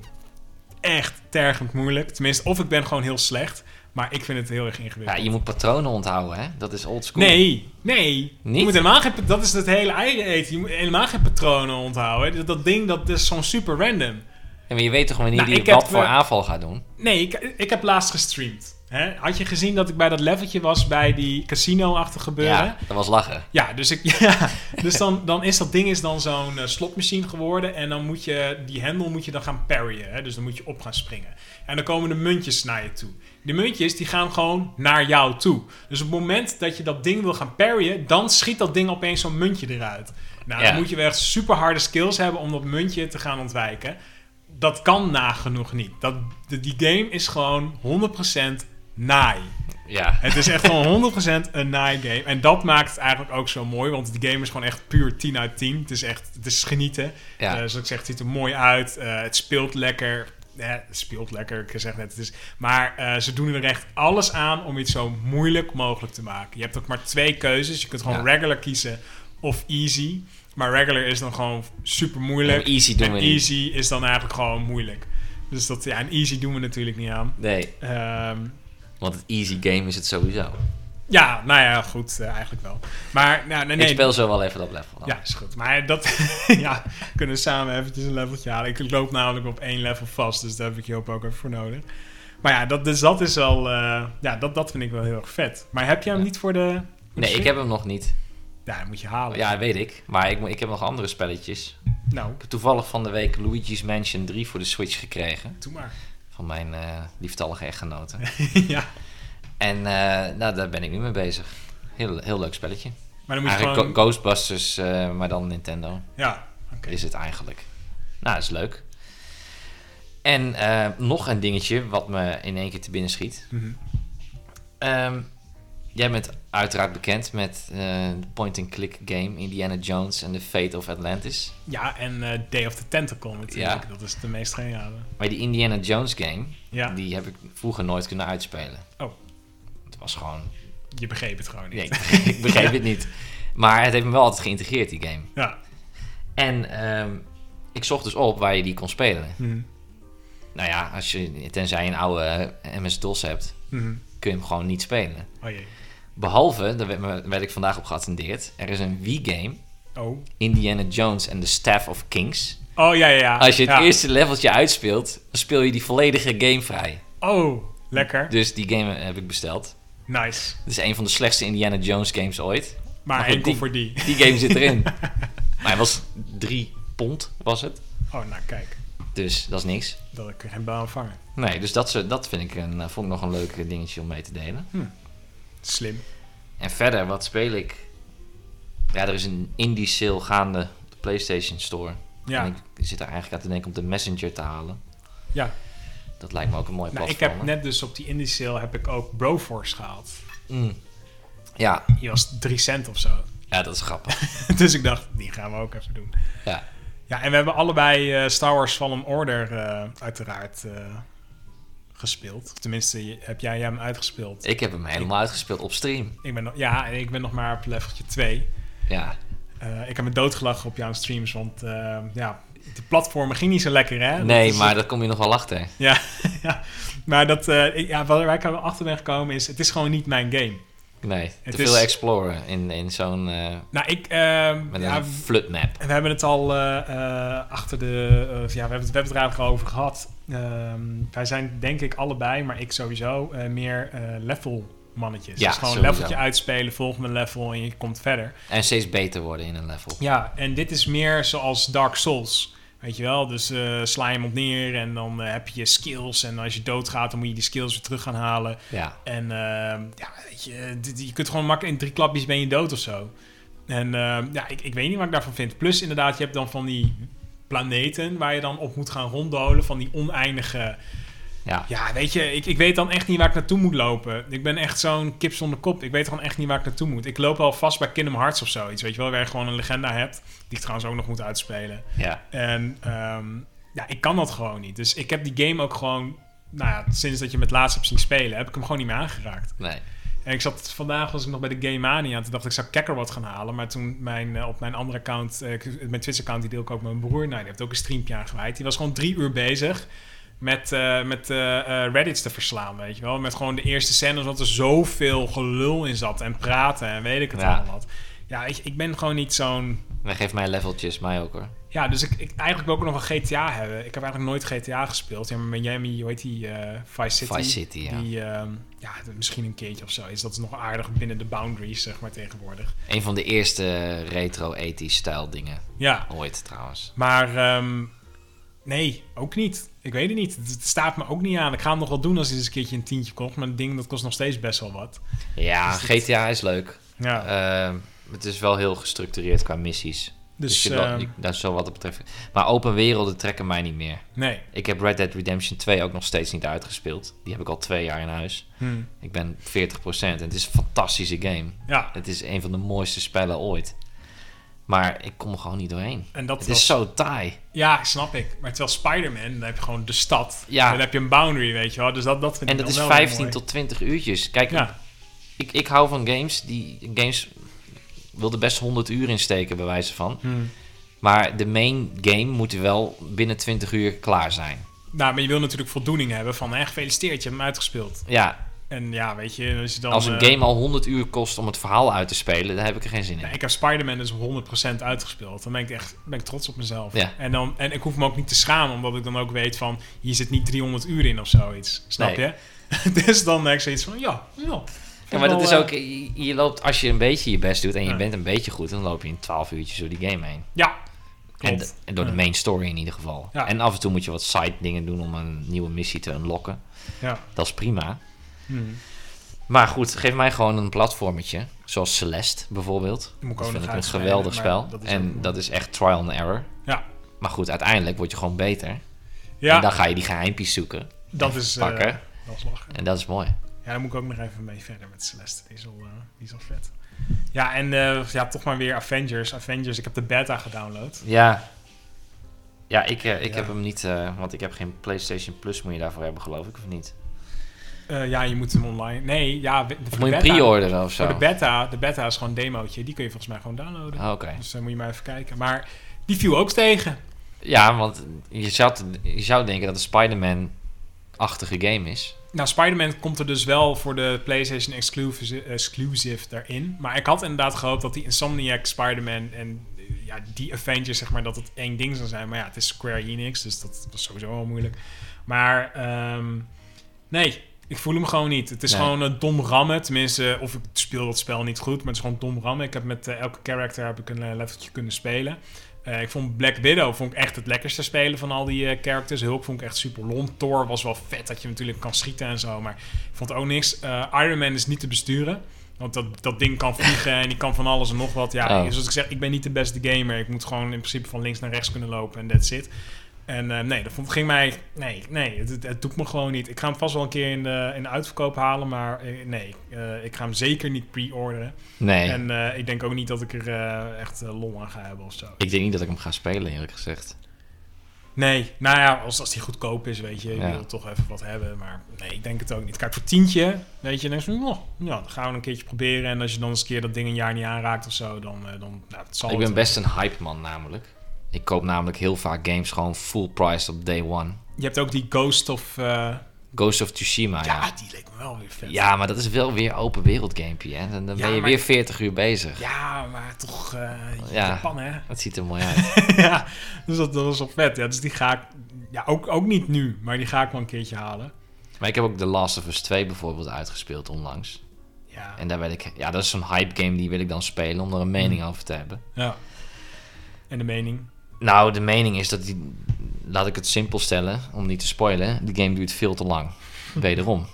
Echt tergend moeilijk. Tenminste, of ik ben gewoon heel slecht. Maar ik vind het heel erg
ja,
ingewikkeld.
je moet patronen onthouden, hè? Dat is old school.
Nee, nee.
Niet?
Je moet helemaal geen, dat is het hele eigen eten. Je moet helemaal geen patronen onthouden. Dat, dat ding, dat is zo'n super random.
Ja, maar je weet toch wanneer
Nou,
die wat voor aanval gaat doen?
Nee, ik, ik heb laatst gestreamd. Hè? Had je gezien dat ik bij dat leveltje was bij die casino-achtige gebeuren?
Ja, dat was lachen.
Ja, dus, ik, ja, dus dan, dan is dat ding is dan zo'n eh, slotmachine geworden. En dan moet je die hendel moet je dan gaan parryen. Hè? Dus dan moet je op gaan springen. En dan komen de muntjes naar je toe. Die muntjes die gaan gewoon naar jou toe. Dus op het moment dat je dat ding wil gaan parryen, dan schiet dat ding opeens zo'n muntje eruit. Nou,
Ja.
dan moet je wel echt super harde skills hebben om dat muntje te gaan ontwijken. Dat kan nagenoeg niet. Dat, de- die game is gewoon 100% naai.
Ja,
Het is echt gewoon 100% een naai game. En dat maakt het eigenlijk ook zo mooi. Want die game is gewoon echt puur 10 uit 10. Het is echt, het is genieten.
ja.
Eh, zoals ik zeg, het ziet er mooi uit. Eh, het speelt lekker. Eh, het speelt lekker, ik zeg net. Het is, maar ze doen er echt alles aan om iets zo moeilijk mogelijk te maken. Je hebt ook maar twee keuzes. Je kunt gewoon
Ja.
regular kiezen of easy. Maar regular is dan gewoon super moeilijk.
En easy doen
en
we niet.
easy is dan eigenlijk gewoon moeilijk. Dus dat, ja, en easy doen we natuurlijk niet aan.
Nee,
Ehm,
want het easy game is het sowieso.
Ja, nou ja, goed, eh, eigenlijk wel. Maar, nou, nee, nee.
Ik speel zo wel even dat level. dan.
Ja, is goed. Maar dat, ja, kunnen we samen eventjes een leveltje halen. Ik loop namelijk op één level vast, dus daar heb ik Joop ook even voor nodig. Maar ja, dat, dus dat is wel, eh, ja, dat, dat vind ik wel heel erg vet. Maar heb jij hem
Ja.
niet voor de...
Nee, ik heb hem nog niet.
Ja, dat moet je halen.
Ja, weet ik. Maar ik, ik heb nog andere spelletjes.
Nou,
Ik heb toevallig van de week Luigi's Mansion 3 voor de Switch gekregen.
doe maar.
Van mijn eh lieftallige echtgenote.
ja,
En eh, nou, daar ben ik nu mee bezig. Heel, heel leuk spelletje.
maar dan moet je
Eigenlijk
gewoon...
Ghostbusters, eh, maar dan Nintendo.
Ja, oké.
Is het eigenlijk. Nou, is leuk. En nog een dingetje wat me in één keer te binnen schiet. Ehm, jij bent uiteraard bekend met eh, de point-and-click game Indiana Jones en The Fate of Atlantis.
Ja, en eh, Day of the Tentacle natuurlijk.
Ja.
Dat is de meest geniale.
Maar die Indiana Jones game,
Ja,
die heb ik vroeger nooit kunnen uitspelen.
Oh.
Het was gewoon...
je begreep het gewoon niet.
Nee, ik begreep, ik begreep het niet. Maar het heeft me wel altijd geïntegreerd, die game.
Ja.
En ehm, ik zocht dus op waar je die kon spelen.
Mhm.
Nou ja, als je, tenzij je een oude MS-DOS hebt,
Mhm.
kun je hem gewoon niet spelen.
Oh jee.
Behalve, daar werd, werd ik vandaag op geattendeerd, er is een Wii-game,
Oh.
Indiana Jones and the Staff of Kings.
Oh, ja, ja, ja.
Als je het
Ja.
eerste leveltje uitspeelt, dan speel je die volledige game vrij.
Oh, lekker.
Dus die game heb ik besteld.
Nice.
Het is een van de slechtste Indiana Jones games ooit.
Maar,
Maar goed,
enkel
die-
voor die.
Die game zit erin. maar hij was drie pond, was het.
Oh, nou kijk.
Dus dat is niks.
Dat ik er geen baan vangen.
Nee, dus dat, dat vind ik een, eh, vond ik nog een leuk dingetje om mee te delen.
Slim.
En verder, wat speel ik? Ja, er is een indie sale gaande op de PlayStation Store.
Ja.
En ik zit er eigenlijk aan te denken om de Messenger te halen.
Ja.
Dat lijkt me ook een mooi
Nou, ik heb net dus op die indie sale heb ik ook Broforce gehaald.
Mm. Ja,
Die was 3 cent of zo.
ja, dat is grappig.
dus ik dacht, die gaan we ook even doen.
ja.
Ja, en we hebben allebei eh, Star Wars Fallen Order eh, uiteraard eh, gespeeld. Tenminste, heb jij hem uitgespeeld?
Ik heb hem helemaal uitgespeeld op stream.
Ik ben ja, en ik ben nog maar op leveltje 2.
Ja,
Eh, ik heb me doodgelachen op jouw streams, want eh, ja, de platformen ging niet zo lekker, hè? Dat
nee,
is-
maar dat kom je nog wel achter.
Ja, ja. maar dat, eh, ik- ja, waar ik achter ben gekomen is, het is gewoon niet mijn game.
Nee,
Het
te
is-
veel exploren in, in zo'n... eh,
Nou, ik... ehm,
met
ja,
een flut map.
we hebben het al eh, eh, achter de... ja, we hebben, het, we hebben het er eigenlijk al over gehad. Ehm, wij zijn denk ik allebei, maar ik sowieso, meer level mannetjes.
Ja,
dus gewoon een leveltje uitspelen, volgende level en je komt verder.
En steeds beter worden in een level.
Ja, en dit is meer zoals Dark Souls. Weet je wel, dus eh, sla je hem op neer en dan eh, heb je skills. En als je doodgaat, dan moet je die skills weer terug gaan halen.
Ja,
En ehm, ja, weet je, je kunt gewoon makkelijk in drie klapjes ben je dood of zo. En ja, ik, ik weet niet wat ik daarvan vind. Plus inderdaad, je hebt dan van die planeten waar je dan op moet gaan ronddolen. Van die oneindige...
ja.
Ja, weet je, ik, ik weet dan echt niet waar ik naartoe moet lopen. Ik ben echt zo'n kip zonder kop. Ik weet gewoon echt niet waar ik naartoe moet. Ik loop al vast bij Kingdom Hearts of zoiets. Weet je wel, waar je gewoon een legenda hebt. Die ik trouwens ook nog moet uitspelen.
ja.
En ehm, ja, ik kan dat gewoon niet. Dus ik heb die game ook gewoon... Nou ja, sinds dat je me het laatst hebt zien spelen, heb ik hem gewoon niet meer aangeraakt.
Nee.
En ik zat vandaag was ik nog bij de Game Mania. Toen dacht ik, ik zou Kekker wat gaan halen. Maar toen mijn, eh, op mijn andere account, eh, mijn Twitch-account, die deel ik ook met mijn broer. Nou, die heeft ook een streampje aangeweid. Die was gewoon drie uur bezig met, eh, met eh, eh, Reddits te verslaan, weet je wel. Met gewoon de eerste scènes, want er zoveel gelul in zat. En praten en weet ik het
Ja.
allemaal wat. Ja, ik, ik ben gewoon niet zo'n...
Maar geef mij leveltjes, mij ook hoor.
Ja, dus ik, ik eigenlijk wil ik ook nog een GTA hebben. Ik heb eigenlijk nooit GTA gespeeld. Ja, maar Miami, hoe heet die? eh, Vice City.
Vice City, ja.
Die, ehm, ja, misschien een keertje of zo is. Dat is nog aardig binnen de boundaries, zeg maar, tegenwoordig.
Een van de eerste retro 80 stijl dingen
Ja,
ooit trouwens.
maar ehm, nee, ook niet. Ik weet het niet. Het, staat me ook niet aan. Ik ga hem nog wel doen als hij eens een keertje een tientje kost. Maar het ding, dat kost nog steeds best wel wat.
Ja,
Dus
GTA is leuk.
Ja,
Ehm, het is wel heel gestructureerd qua missies. Dus,
dus ehm,
dat is zo wat dat betreft. Maar open werelden trekken mij niet meer.
nee.
Ik heb Red Dead Redemption 2 ook nog steeds niet uitgespeeld. Die heb ik al twee jaar in huis.
Hm.
Ik ben 40% en het is een fantastische game.
Ja,
Het is een van de mooiste spellen ooit. Maar ik kom er gewoon niet doorheen.
en dat
Het
was-
is zo taai.
Ja, snap ik. Maar terwijl Spider-Man, dan heb je gewoon de stad.
Ja.
Dan heb je een boundary, weet je wel. Dus dat, dat vind
En
ik
dat is
dan wel weer
15
mooi.
tot 20 uurtjes. Kijk,
Ja,
ik, ik hou van games. Die games wilde best 100 uur insteken, bij wijze van.
Hm.
Maar de main game moet wel binnen 20 uur klaar zijn.
Nou, maar je wil natuurlijk voldoening hebben van, hè, gefeliciteerd, je hebt hem uitgespeeld.
Ja,
En ja, weet je, als je dan...
Als een
eh,
game al 100 uur kost om het verhaal uit te spelen, dan heb ik er geen zin in.
Ik heb Spider-Man dus 100% uitgespeeld. Dan ben ik echt ben ik trots op mezelf.
Ja.
En, dan, en ik hoef me ook niet te schamen, omdat ik dan ook weet van... hier zit niet 300 uur in of zoiets. Snap
Nee.
je? dus dan heb ik zoiets van, ja, ja.
Ja, maar dat is
eh,
ook, je, je loopt, als je een beetje je best doet en je
Ja.
bent een beetje goed, dan loop je in 12 uurtjes door die game heen.
Ja,
En, en door de main story in ieder geval. En af en toe moet je wat side dingen doen om een nieuwe missie te unlocken.
Ja.
Dat is prima.
Hmm.
Maar goed, geef mij gewoon een platformetje. Zoals Celeste bijvoorbeeld. Dat vind ik een geweldig spel.
dat
en dat is echt trial and error.
Ja.
Maar goed, uiteindelijk word je gewoon beter.
Ja,
En dan ga je die geheimpjes zoeken.
dat is... eh,
pakken.
dat is lachen.
En dat is mooi.
Ja, daar moet ik ook nog even mee verder met Celeste. Die is al, eh, die is al vet. Ja, en eh, ja, toch maar weer Avengers. Avengers, ik heb de beta gedownload.
Ja. Ja, ik, ik
Ja.
heb hem niet, want ik heb geen PlayStation Plus moet je daarvoor hebben, geloof ik, of niet?
Eh, ja, je moet hem online... Nee, ja, de,
moet je pre-orderen of zo?
Voor de beta, de beta is gewoon een demootje. Die kun je volgens mij gewoon downloaden.
Ah.
Dus dan moet je maar even kijken. Maar die viel ook tegen.
Ja, want je zou, je zou denken dat het een Spider-Man-achtige game is.
Nou, Spider-Man komt er dus wel voor de PlayStation exclusive, exclusive daarin. Maar ik had inderdaad gehoopt dat die Insomniac Spider-Man en eh, ja, die Avengers, zeg maar, dat het één ding zou zijn. Maar ja, het is Square Enix, dus dat was sowieso wel moeilijk. Maar ehm, nee, ik voel hem gewoon niet. Het is
Nee.
gewoon een dom rammen. Tenminste, of ik speel dat spel niet goed, maar het is gewoon dom rammen. Ik heb met eh, elke character heb ik een eh, leveltje kunnen spelen. Eh, ik vond Black Widow vond ik echt het lekkerste spelen van al die eh, characters. Hulk vond ik echt super lont. Thor was wel vet dat je natuurlijk kan schieten en zo. Maar ik vond ook niks. Eh, Iron Man is niet te besturen. Want dat, dat ding kan vliegen en die kan van alles en nog wat. Ja,
Oh.
zoals ik zeg, ik ben niet de beste gamer. Ik moet gewoon in principe van links naar rechts kunnen lopen en that's it. En eh, nee, dat vond, ging mij... Nee, nee het, het, het doet me gewoon niet. Ik ga hem vast wel een keer in de, in de uitverkoop halen. Maar eh, nee, eh, ik ga hem zeker niet pre-orderen.
Nee,
En ik denk ook niet dat ik er echt lol aan ga hebben of zo.
ik denk niet dat ik hem ga spelen, eerlijk gezegd.
Nee, nou ja, als, als die goedkoop is, weet je, je
Ja.
wil toch even wat hebben. Maar nee, ik denk het ook niet. Kijk, voor tientje, weet je, dan denk je, van, oh, ja, dan gaan we een keertje proberen. En als je dan eens een keer dat ding een jaar niet aanraakt of zo, dan, dan nou, het zal
ik ben best een hype man namelijk. Ik koop namelijk heel vaak games gewoon full price op day one.
Je hebt ook die Ghost of... eh,
Ghost of Tsushima, ja.
ja, die leek me wel weer vet.
Ja, maar dat is wel weer open wereld gamepje, hè. Dan, dan
Ja,
ben je
maar-
weer 40 uur bezig.
Ja, maar toch eh
Ja.
Japan, hè?
Het ziet er mooi uit.
ja, dus dat, dat was wel vet. Ja, dus die ga ik... Ja, ook, ook niet nu, maar die ga ik wel een keertje halen.
maar ik heb ook The Last of Us 2 bijvoorbeeld uitgespeeld onlangs.
Ja,
En daar ben ik... Ja, dat is zo'n hype game die wil ik dan spelen om er een mening
Mm.
over te hebben.
ja. En de mening?
Nou, de mening is dat die... Laat ik het simpel stellen, om niet te spoilen. Die game duurt veel te lang. Wederom.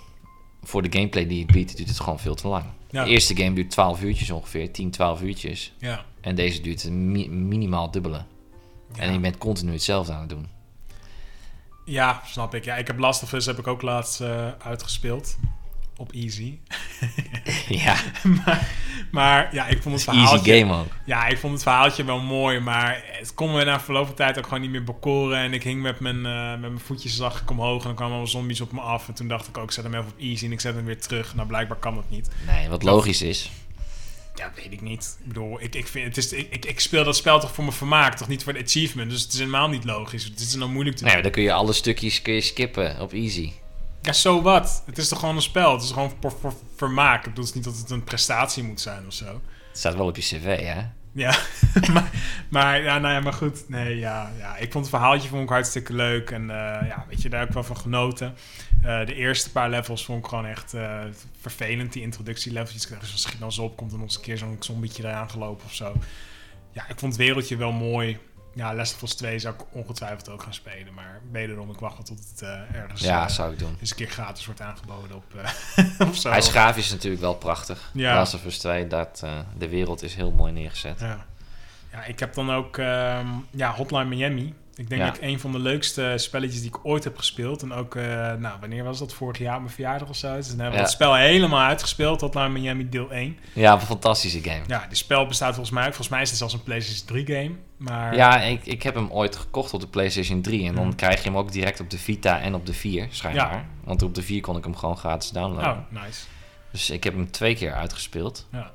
Voor de gameplay die het biedt, duurt het gewoon veel te lang.
Ja.
De eerste game duurt 12 uurtjes ongeveer. 10, 12 uurtjes.
Ja.
En deze duurt mi- minimaal dubbele.
Ja.
En je bent continu hetzelfde aan het doen.
Ja, snap ik. Ja, ik heb Last of Us heb ik ook laatst eh, uitgespeeld. Op easy.
ja,
maar, maar ja, ik vond het
easy
verhaaltje...
game ook.
Ja, ik vond het verhaaltje wel mooi, maar het kon me na verloop van tijd ook gewoon niet meer bekoren. En ik hing met mijn, eh, met mijn voetjes zag ik omhoog en dan kwamen allemaal zombies op me af. En toen dacht ik ook, ik zet hem even op easy en ik zet hem weer terug. Nou, blijkbaar kan dat niet.
Nee, wat logisch is.
Ja, weet ik niet. Ik bedoel, ik, ik, vind, het is, ik, ik, ik speel dat spel toch voor mijn vermaak, toch niet voor de achievement. Dus het is helemaal niet logisch. Het is nou moeilijk te doen.
ja, dan kun je alle stukjes kun je skippen op easy.
Ja, zo wat. Het is toch gewoon een spel. Het is gewoon voor, voor vermaak. Ik bedoel, het is niet dat het een prestatie moet zijn of zo.
Het staat wel op je cv, hè?
Ja, maar, maar, ja, nou ja, maar goed. Nee, ja, ja, ik vond het verhaaltje vond ik hartstikke leuk. En eh, ja, weet je, daar heb ik wel van genoten. Eh, de eerste paar levels vond ik gewoon echt eh, vervelend. Die introductielevels. Ik dacht, zo schiet nou op. Komt er nog eens een keer zo'n zombietje eraan gelopen of zo. Ja, ik vond het wereldje wel mooi. Ja, Last of Us 2 zou ik ongetwijfeld ook gaan spelen. Maar wederom, ik wacht wel tot het eh, ergens
Ja,
eh,
zou ik doen.
eens een keer gratis wordt aangeboden op, zo.
Hij is grafisch natuurlijk wel prachtig.
Ja.
Last of Us 2, dat, de wereld is heel mooi neergezet.
Ja. ja, ik heb dan ook ehm, ja, Hotline Miami. Ik denk
Ja.
dat ik een van de leukste spelletjes die ik ooit heb gespeeld. En ook, eh, nou, wanneer was dat? Vorig jaar, mijn verjaardag of zo. Dus dan hebben we
Ja.
het spel helemaal uitgespeeld. Hotline Miami deel 1.
Ja, een fantastische game.
Ja, die spel bestaat volgens mij ook. Volgens mij is het zelfs een PlayStation 3 game. Maar
Ja, ik, ik heb hem ooit gekocht op de PlayStation 3. En dan
Hmm.
krijg je hem ook direct op de Vita en op de 4, schijnbaar.
Ja.
Want op de 4 kon ik hem gewoon gratis downloaden.
Oh, nice.
Dus ik heb hem twee keer uitgespeeld.
Ja.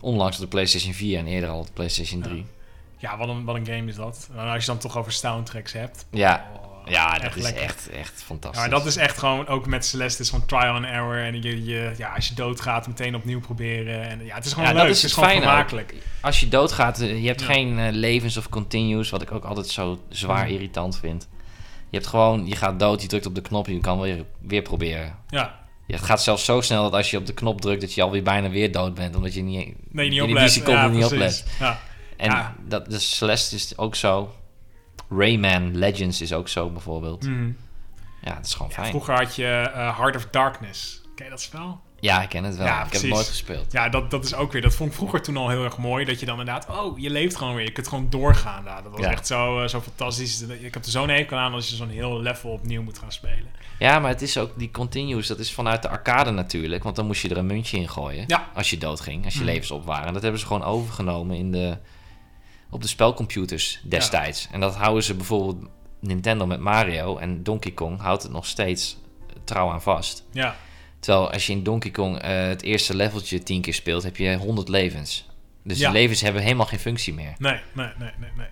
Onlangs op de PlayStation 4 en eerder al op de PlayStation 3.
Ja, wat een, wat een game is dat. En als je dan toch over soundtracks hebt.
Ja,
Oh,
Ja, dat
Echt
is
lekker.
echt, echt
Ja,
fantastisch.
maar dat is echt gewoon, ook met Celeste, is gewoon trial and error. En je, je, ja, als je doodgaat, meteen opnieuw proberen. En ja, het is gewoon
Ja,
leuk.
dat is
het is gewoon vermakelijk.
Als je doodgaat, eh, je hebt
Ja.
geen eh, levens of continues, wat ik ook altijd zo zwaar irritant vind. Je hebt gewoon, je gaat dood, je drukt op de knop, je kan weer, weer proberen.
Ja,
Ja, Het gaat zelfs zo snel dat als je op de knop drukt, dat je alweer bijna weer dood bent, omdat je niet,
nee, niet
die seconde
ja,
niet oplet.
Ja.
En
Ja.
dat, de Celeste is ook zo. Rayman Legends is ook zo bijvoorbeeld.
Mhm.
Ja, het is gewoon fijn.
Vroeger had je eh, Heart of Darkness. Ken je dat spel?
Ja, ik ken het wel.
Ja,
ik heb het nooit gespeeld.
Ja, dat, dat is ook weer. Dat vond ik vroeger toen al heel erg mooi. Dat je dan inderdaad, oh, je leeft gewoon weer. Je kunt gewoon doorgaan. daar. dat was
Ja.
echt zo, eh, zo fantastisch. Ik heb er zo'n hekel aan als je zo'n heel level opnieuw moet gaan spelen.
Ja, maar het is ook die continues. Dat is vanuit de arcade natuurlijk. Want dan moest je er een muntje in gooien.
Ja.
Als je doodging, als je
Mhm.
levens op waren. En dat hebben ze gewoon overgenomen in de, op de spelcomputers destijds. En dat houden ze bijvoorbeeld Nintendo met Mario. En Donkey Kong houdt het nog steeds trouw aan vast.
Ja,
Terwijl als je in Donkey Kong eh, het eerste leveltje tien keer speelt, heb je 100 levens. Dus
Ja.
die levens hebben helemaal geen functie meer.
nee, nee, nee, nee, nee.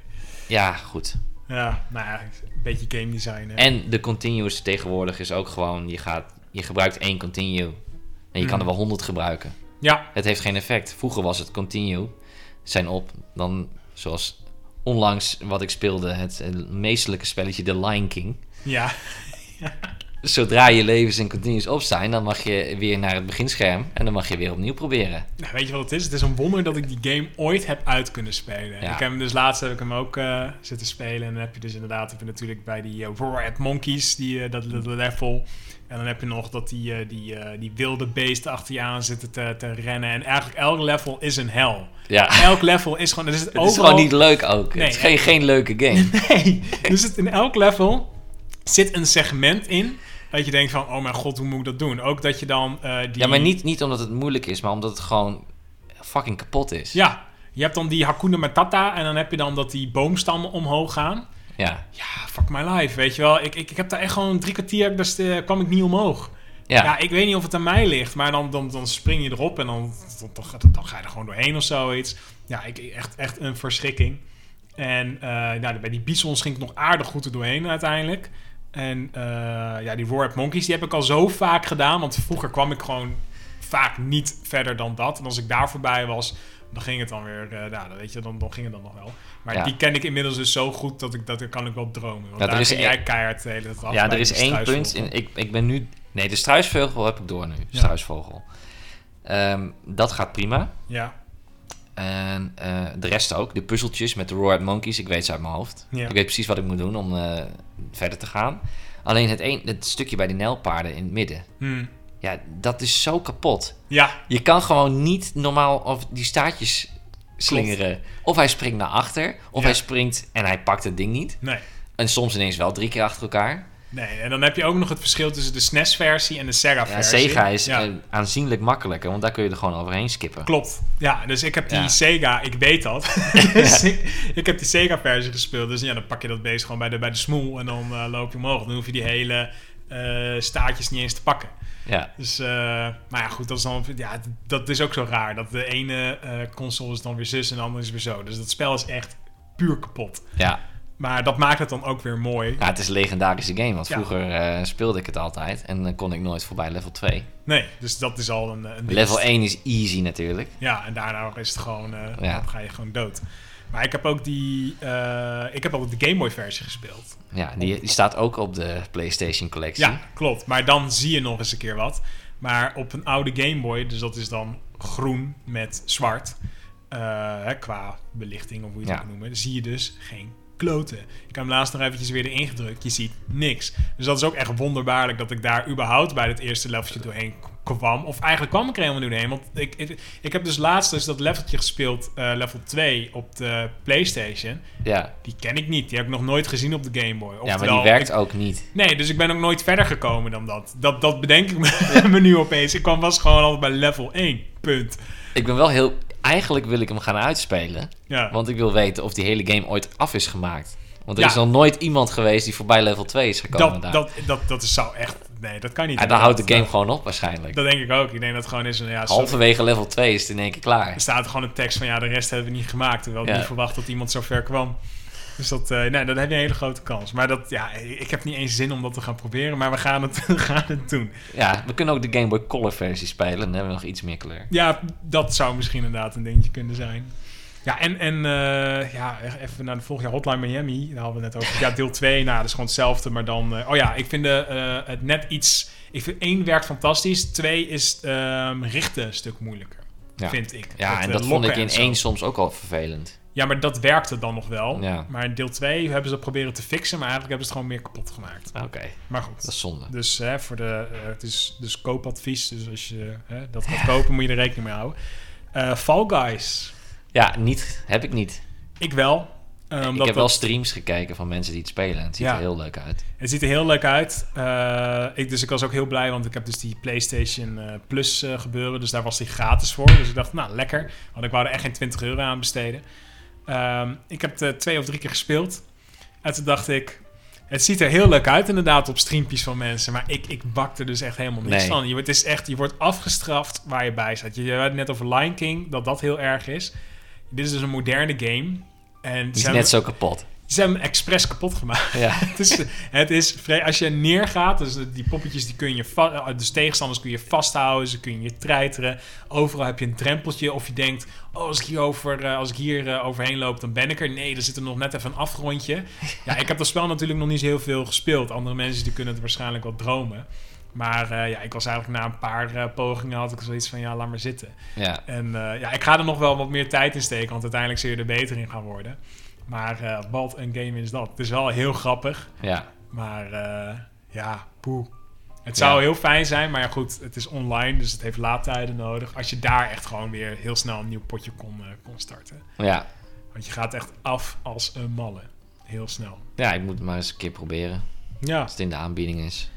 Ja, goed.
Ja, nou ja, een beetje game design. Hè.
En de continuous tegenwoordig is ook gewoon, je, gaat, je gebruikt één continue. En je kan er
Mhm.
wel 100 gebruiken.
Ja,
Het heeft geen effect. Vroeger was het continue. Zijn op. Dan zoals onlangs wat ik speelde, het meestelijke spelletje The Lion King.
ja,
Zodra je levens en continues op zijn, dan mag je weer naar het beginscherm. En dan mag je weer opnieuw proberen.
Nou, weet je wat het is? Het is een wonder dat ik die game ooit heb uit kunnen spelen.
Ja.
Ik heb hem dus laatst heb ik hem ook eh, zitten spelen. En dan heb je dus inderdaad heb je natuurlijk bij die uh, Roar at Monkeys, die, eh, dat, dat level. En dan heb je nog dat die, eh, die, eh, die wilde beesten achter je aan zitten te, te rennen. En eigenlijk elk level is een hel.
Ja,
Elk level is gewoon...
Het is
overal-
gewoon niet leuk ook.
Nee,
het is geen, geen leuke game.
Nee, dus het, in elk level zit een segment in... Dat je denkt van, oh mijn god, hoe moet ik dat doen? Ook dat je dan eh, die...
Ja, maar niet, niet omdat het moeilijk is, maar omdat het gewoon fucking kapot is.
Ja, je hebt dan die Hakuna Matata en dan heb je dan dat die boomstammen omhoog gaan.
Ja.
Ja, fuck my life, weet je wel. Ik, ik, ik heb daar echt gewoon drie kwartier, dus eh, kwam ik niet omhoog.
Ja.
Ja. ik weet niet of het aan mij ligt, maar dan, dan, dan spring je erop en dan, dan, dan, ga- dan ga je er gewoon doorheen of zoiets. Ja, ik, echt, echt een verschrikking. En eh, nou, bij die bisons ging ik nog aardig goed er doorheen uiteindelijk. En eh, ja, die Up Monkeys, die heb ik al zo vaak gedaan. Want vroeger kwam ik gewoon vaak niet verder dan dat. En als ik daar voorbij was, dan ging het dan weer, eh nou, dan weet je, dan, dan ging het dan nog wel. Maar
Ja.
die ken ik inmiddels dus zo goed dat ik dat kan ik wel dromen. Want
Ja,
daar
is één-
jij keihard de hele tijd af
Ja, er is één punt. In, ik, ik ben nu... Nee, de struisvogel heb ik door nu.
Ja.
Struisvogel. Ehm, dat gaat prima.
Ja,
En eh, de rest ook. De puzzeltjes met de Roared Monkeys. Ik weet ze uit mijn hoofd.
Ja.
Ik weet precies wat ik moet doen om eh, verder te gaan. Alleen het, een, het stukje bij die nijlpaarden in het midden.
Hm.
Ja, dat is zo kapot.
ja,
Je kan gewoon niet normaal of die staartjes slingeren. Of hij springt naar achter. Of
Ja.
hij springt en hij pakt het ding niet.
nee.
En soms ineens wel drie keer achter elkaar.
Nee, en dan heb je ook nog het verschil tussen de SNES-versie en de
Ja,
Sega-versie.
Sega is
Ja.
eh, aanzienlijk makkelijker. Want daar kun je er gewoon overheen skippen.
Klopt. Ja, dus ik heb die
Ja.
Sega, ik weet dat. dus ik, ik heb die Sega-versie gespeeld. Dus ja, dan pak je dat beest gewoon bij de, bij de smoel en dan eh, loop je omhoog. Dan hoef je die hele eh, staartjes niet eens te pakken.
Ja,
Dus, eh, maar ja, goed, dat is, dan, ja, dat is ook zo raar. Dat de ene eh, console is dan weer zus en de andere is weer zo. Dus dat spel is echt puur kapot.
ja.
Maar dat maakt het dan ook weer mooi.
Ja, het is een legendarische game. Want
Ja.
vroeger speelde ik het altijd. En dan kon ik nooit voorbij level 2.
Nee, dus dat is al een, een.
Level 1 is easy natuurlijk.
Ja, en daarna is het gewoon,
Ja.
dan ga je gewoon dood. Maar ik heb ook die, eh, ik heb ook de Game Boy versie gespeeld.
Ja, die, die staat ook op de PlayStation collectie.
Ja, klopt. Maar dan zie je nog eens een keer wat. Maar op een oude Game Boy, dus dat is dan groen met zwart, eh, qua belichting of hoe je het
Ja.
moet noemen, dan zie je dus geen kloten. Ik heb hem laatst nog eventjes weer erin gedrukt. Je ziet niks. Dus dat is ook echt wonderbaarlijk dat ik daar überhaupt bij het eerste leveltje doorheen kwam. Of eigenlijk kwam ik er helemaal niet doorheen. Want ik, ik, ik heb dus laatst dus dat leveltje gespeeld, eh, level 2, op de Playstation.
Ja.
Die ken ik niet. Die heb ik nog nooit gezien op de Game Boy.
ja, maar die werkt
ik-
ook niet.
Nee, dus ik ben ook nooit verder gekomen dan dat. Dat, dat bedenk ik me, me nu opeens. Ik kwam was gewoon altijd bij level 1. Punt.
Ik ben wel heel... Eigenlijk wil ik hem gaan uitspelen.
Ja.
Want ik wil weten of die hele game ooit af is gemaakt. Want er
Ja.
is nog nooit iemand geweest die voorbij level 2 is gekomen
dat,
daar.
dat, dat, dat is zou echt... Nee, dat kan niet.
en dan houdt de
Dat-
game gewoon op waarschijnlijk.
Dat denk ik ook. Ik denk dat het gewoon is een... Ja,
Halverwege level 2 is het in één keer klaar.
er staat gewoon een tekst van... Ja, de rest hebben we niet gemaakt. Terwijl ik
Ja.
niet verwacht dat iemand zo ver kwam. Dus dat, eh, nee, dan heb je een hele grote kans. Maar dat, ja, ik heb niet eens zin om dat te gaan proberen, maar we gaan het, we gaan het doen.
Ja, we kunnen ook de Game Boy Color versie spelen. Dan hebben we nog iets meer kleur.
Ja, dat zou misschien inderdaad een dingetje kunnen zijn. Ja, en, en eh, ja, even naar de volgende Hotline Miami. Daar hadden we het net over. Ja, deel 2, nou, dat is gewoon hetzelfde. Maar dan... eh, oh ja, ik vind de, eh, het net iets... Ik vind één werkt fantastisch. Twee is ehm, richten een stuk moeilijker.
Ja.
Vind ik.
Ja, en dat vond ik in één soms ook al vervelend.
Ja, maar dat werkte dan nog wel.
Ja.
Maar in deel 2 hebben ze dat proberen te fixen. Maar eigenlijk hebben ze het gewoon meer kapot gemaakt.
Oké,
Maar goed.
dat is zonde.
Dus hè, voor de, het is dus koopadvies. Dus als je hè, dat gaat kopen, moet je er rekening mee houden. Fall Guys.
Ja, niet. Heb ik niet.
Ik wel. Eh,
ik
omdat
heb wel streams gekeken van mensen die het spelen. En het ziet
Ja.
er heel leuk uit.
Het ziet er heel leuk uit. Eh, ik, dus ik was ook heel blij, want ik heb dus die PlayStation eh, Plus eh, gebeuren. Dus daar was die gratis voor. Dus ik dacht, nou lekker. Want ik wou er echt geen 20 euro aan besteden. Ehm, ik heb het twee of drie keer gespeeld. En toen dacht ik, het ziet er heel leuk uit inderdaad op streampjes van mensen. Maar ik, ik bak er dus echt helemaal niks
Nee.
van. Je, wordt- het is echt, je wordt afgestraft waar je bij staat. Je, je had net over Lion King, dat dat heel erg is. Dit is dus een moderne game. En
is net zo kapot.
ze hebben hem expres kapot gemaakt.
Ja.
het is, het is als je neergaat, dus die poppetjes die kun je eh, dus tegenstanders kun je vasthouden, ze kun je treiteren. Overal heb je een drempeltje of je denkt, oh, als ik hier, over, eh, als ik hier eh, overheen loop, dan ben ik er. Nee, er zit er nog net even een afgrondje. Ja, ik heb dat spel natuurlijk nog niet zo heel veel gespeeld. Andere mensen die kunnen het waarschijnlijk wel dromen. Maar eh, ja, ik was eigenlijk na een paar eh, pogingen had ik zoiets van, ja, laat maar zitten.
ja.
En eh, ja, ik ga er nog wel wat meer tijd in steken, want uiteindelijk zul je er beter in gaan worden. Maar wat een game is dat. Het is wel heel grappig,
Ja.
maar ja, poeh. Het zou
Ja.
heel fijn zijn, maar ja, goed, het is online, dus het heeft laadtijden nodig. Als je daar echt gewoon weer heel snel een nieuw potje kon, kon starten.
Ja.
Want je gaat echt af als een malle. Heel snel.
ja, ik moet het maar eens een keer proberen.
Ja,
Als het in de aanbieding is.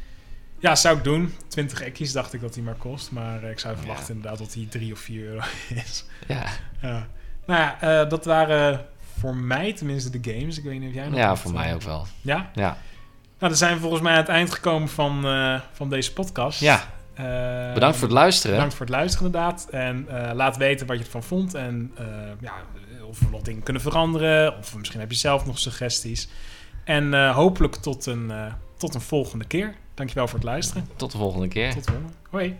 Ja zou ik doen. 20 ekkies dacht ik dat die maar kost, maar eh, ik zou
Ja.
verwachten inderdaad dat die 3 of 4 euro is.
Ja,
Ja. Nou ja, eh, dat waren voor mij tenminste de games. Ik weet niet of jij nog
ja voor
eh,
mij ook wel.
Ja?
Ja.
Nou, dan zijn we volgens mij aan het eind gekomen van, eh, van deze podcast.
ja,
Eh,
bedankt voor het luisteren.
Bedankt voor het luisteren inderdaad. En eh, laat weten wat je ervan vond. En eh, ja, of we nog dingen kunnen veranderen. Of misschien heb je zelf nog suggesties. En eh, hopelijk tot een, eh, tot een volgende keer. Dankjewel voor het luisteren.
Tot de volgende keer.
Tot de volgende. Hoi.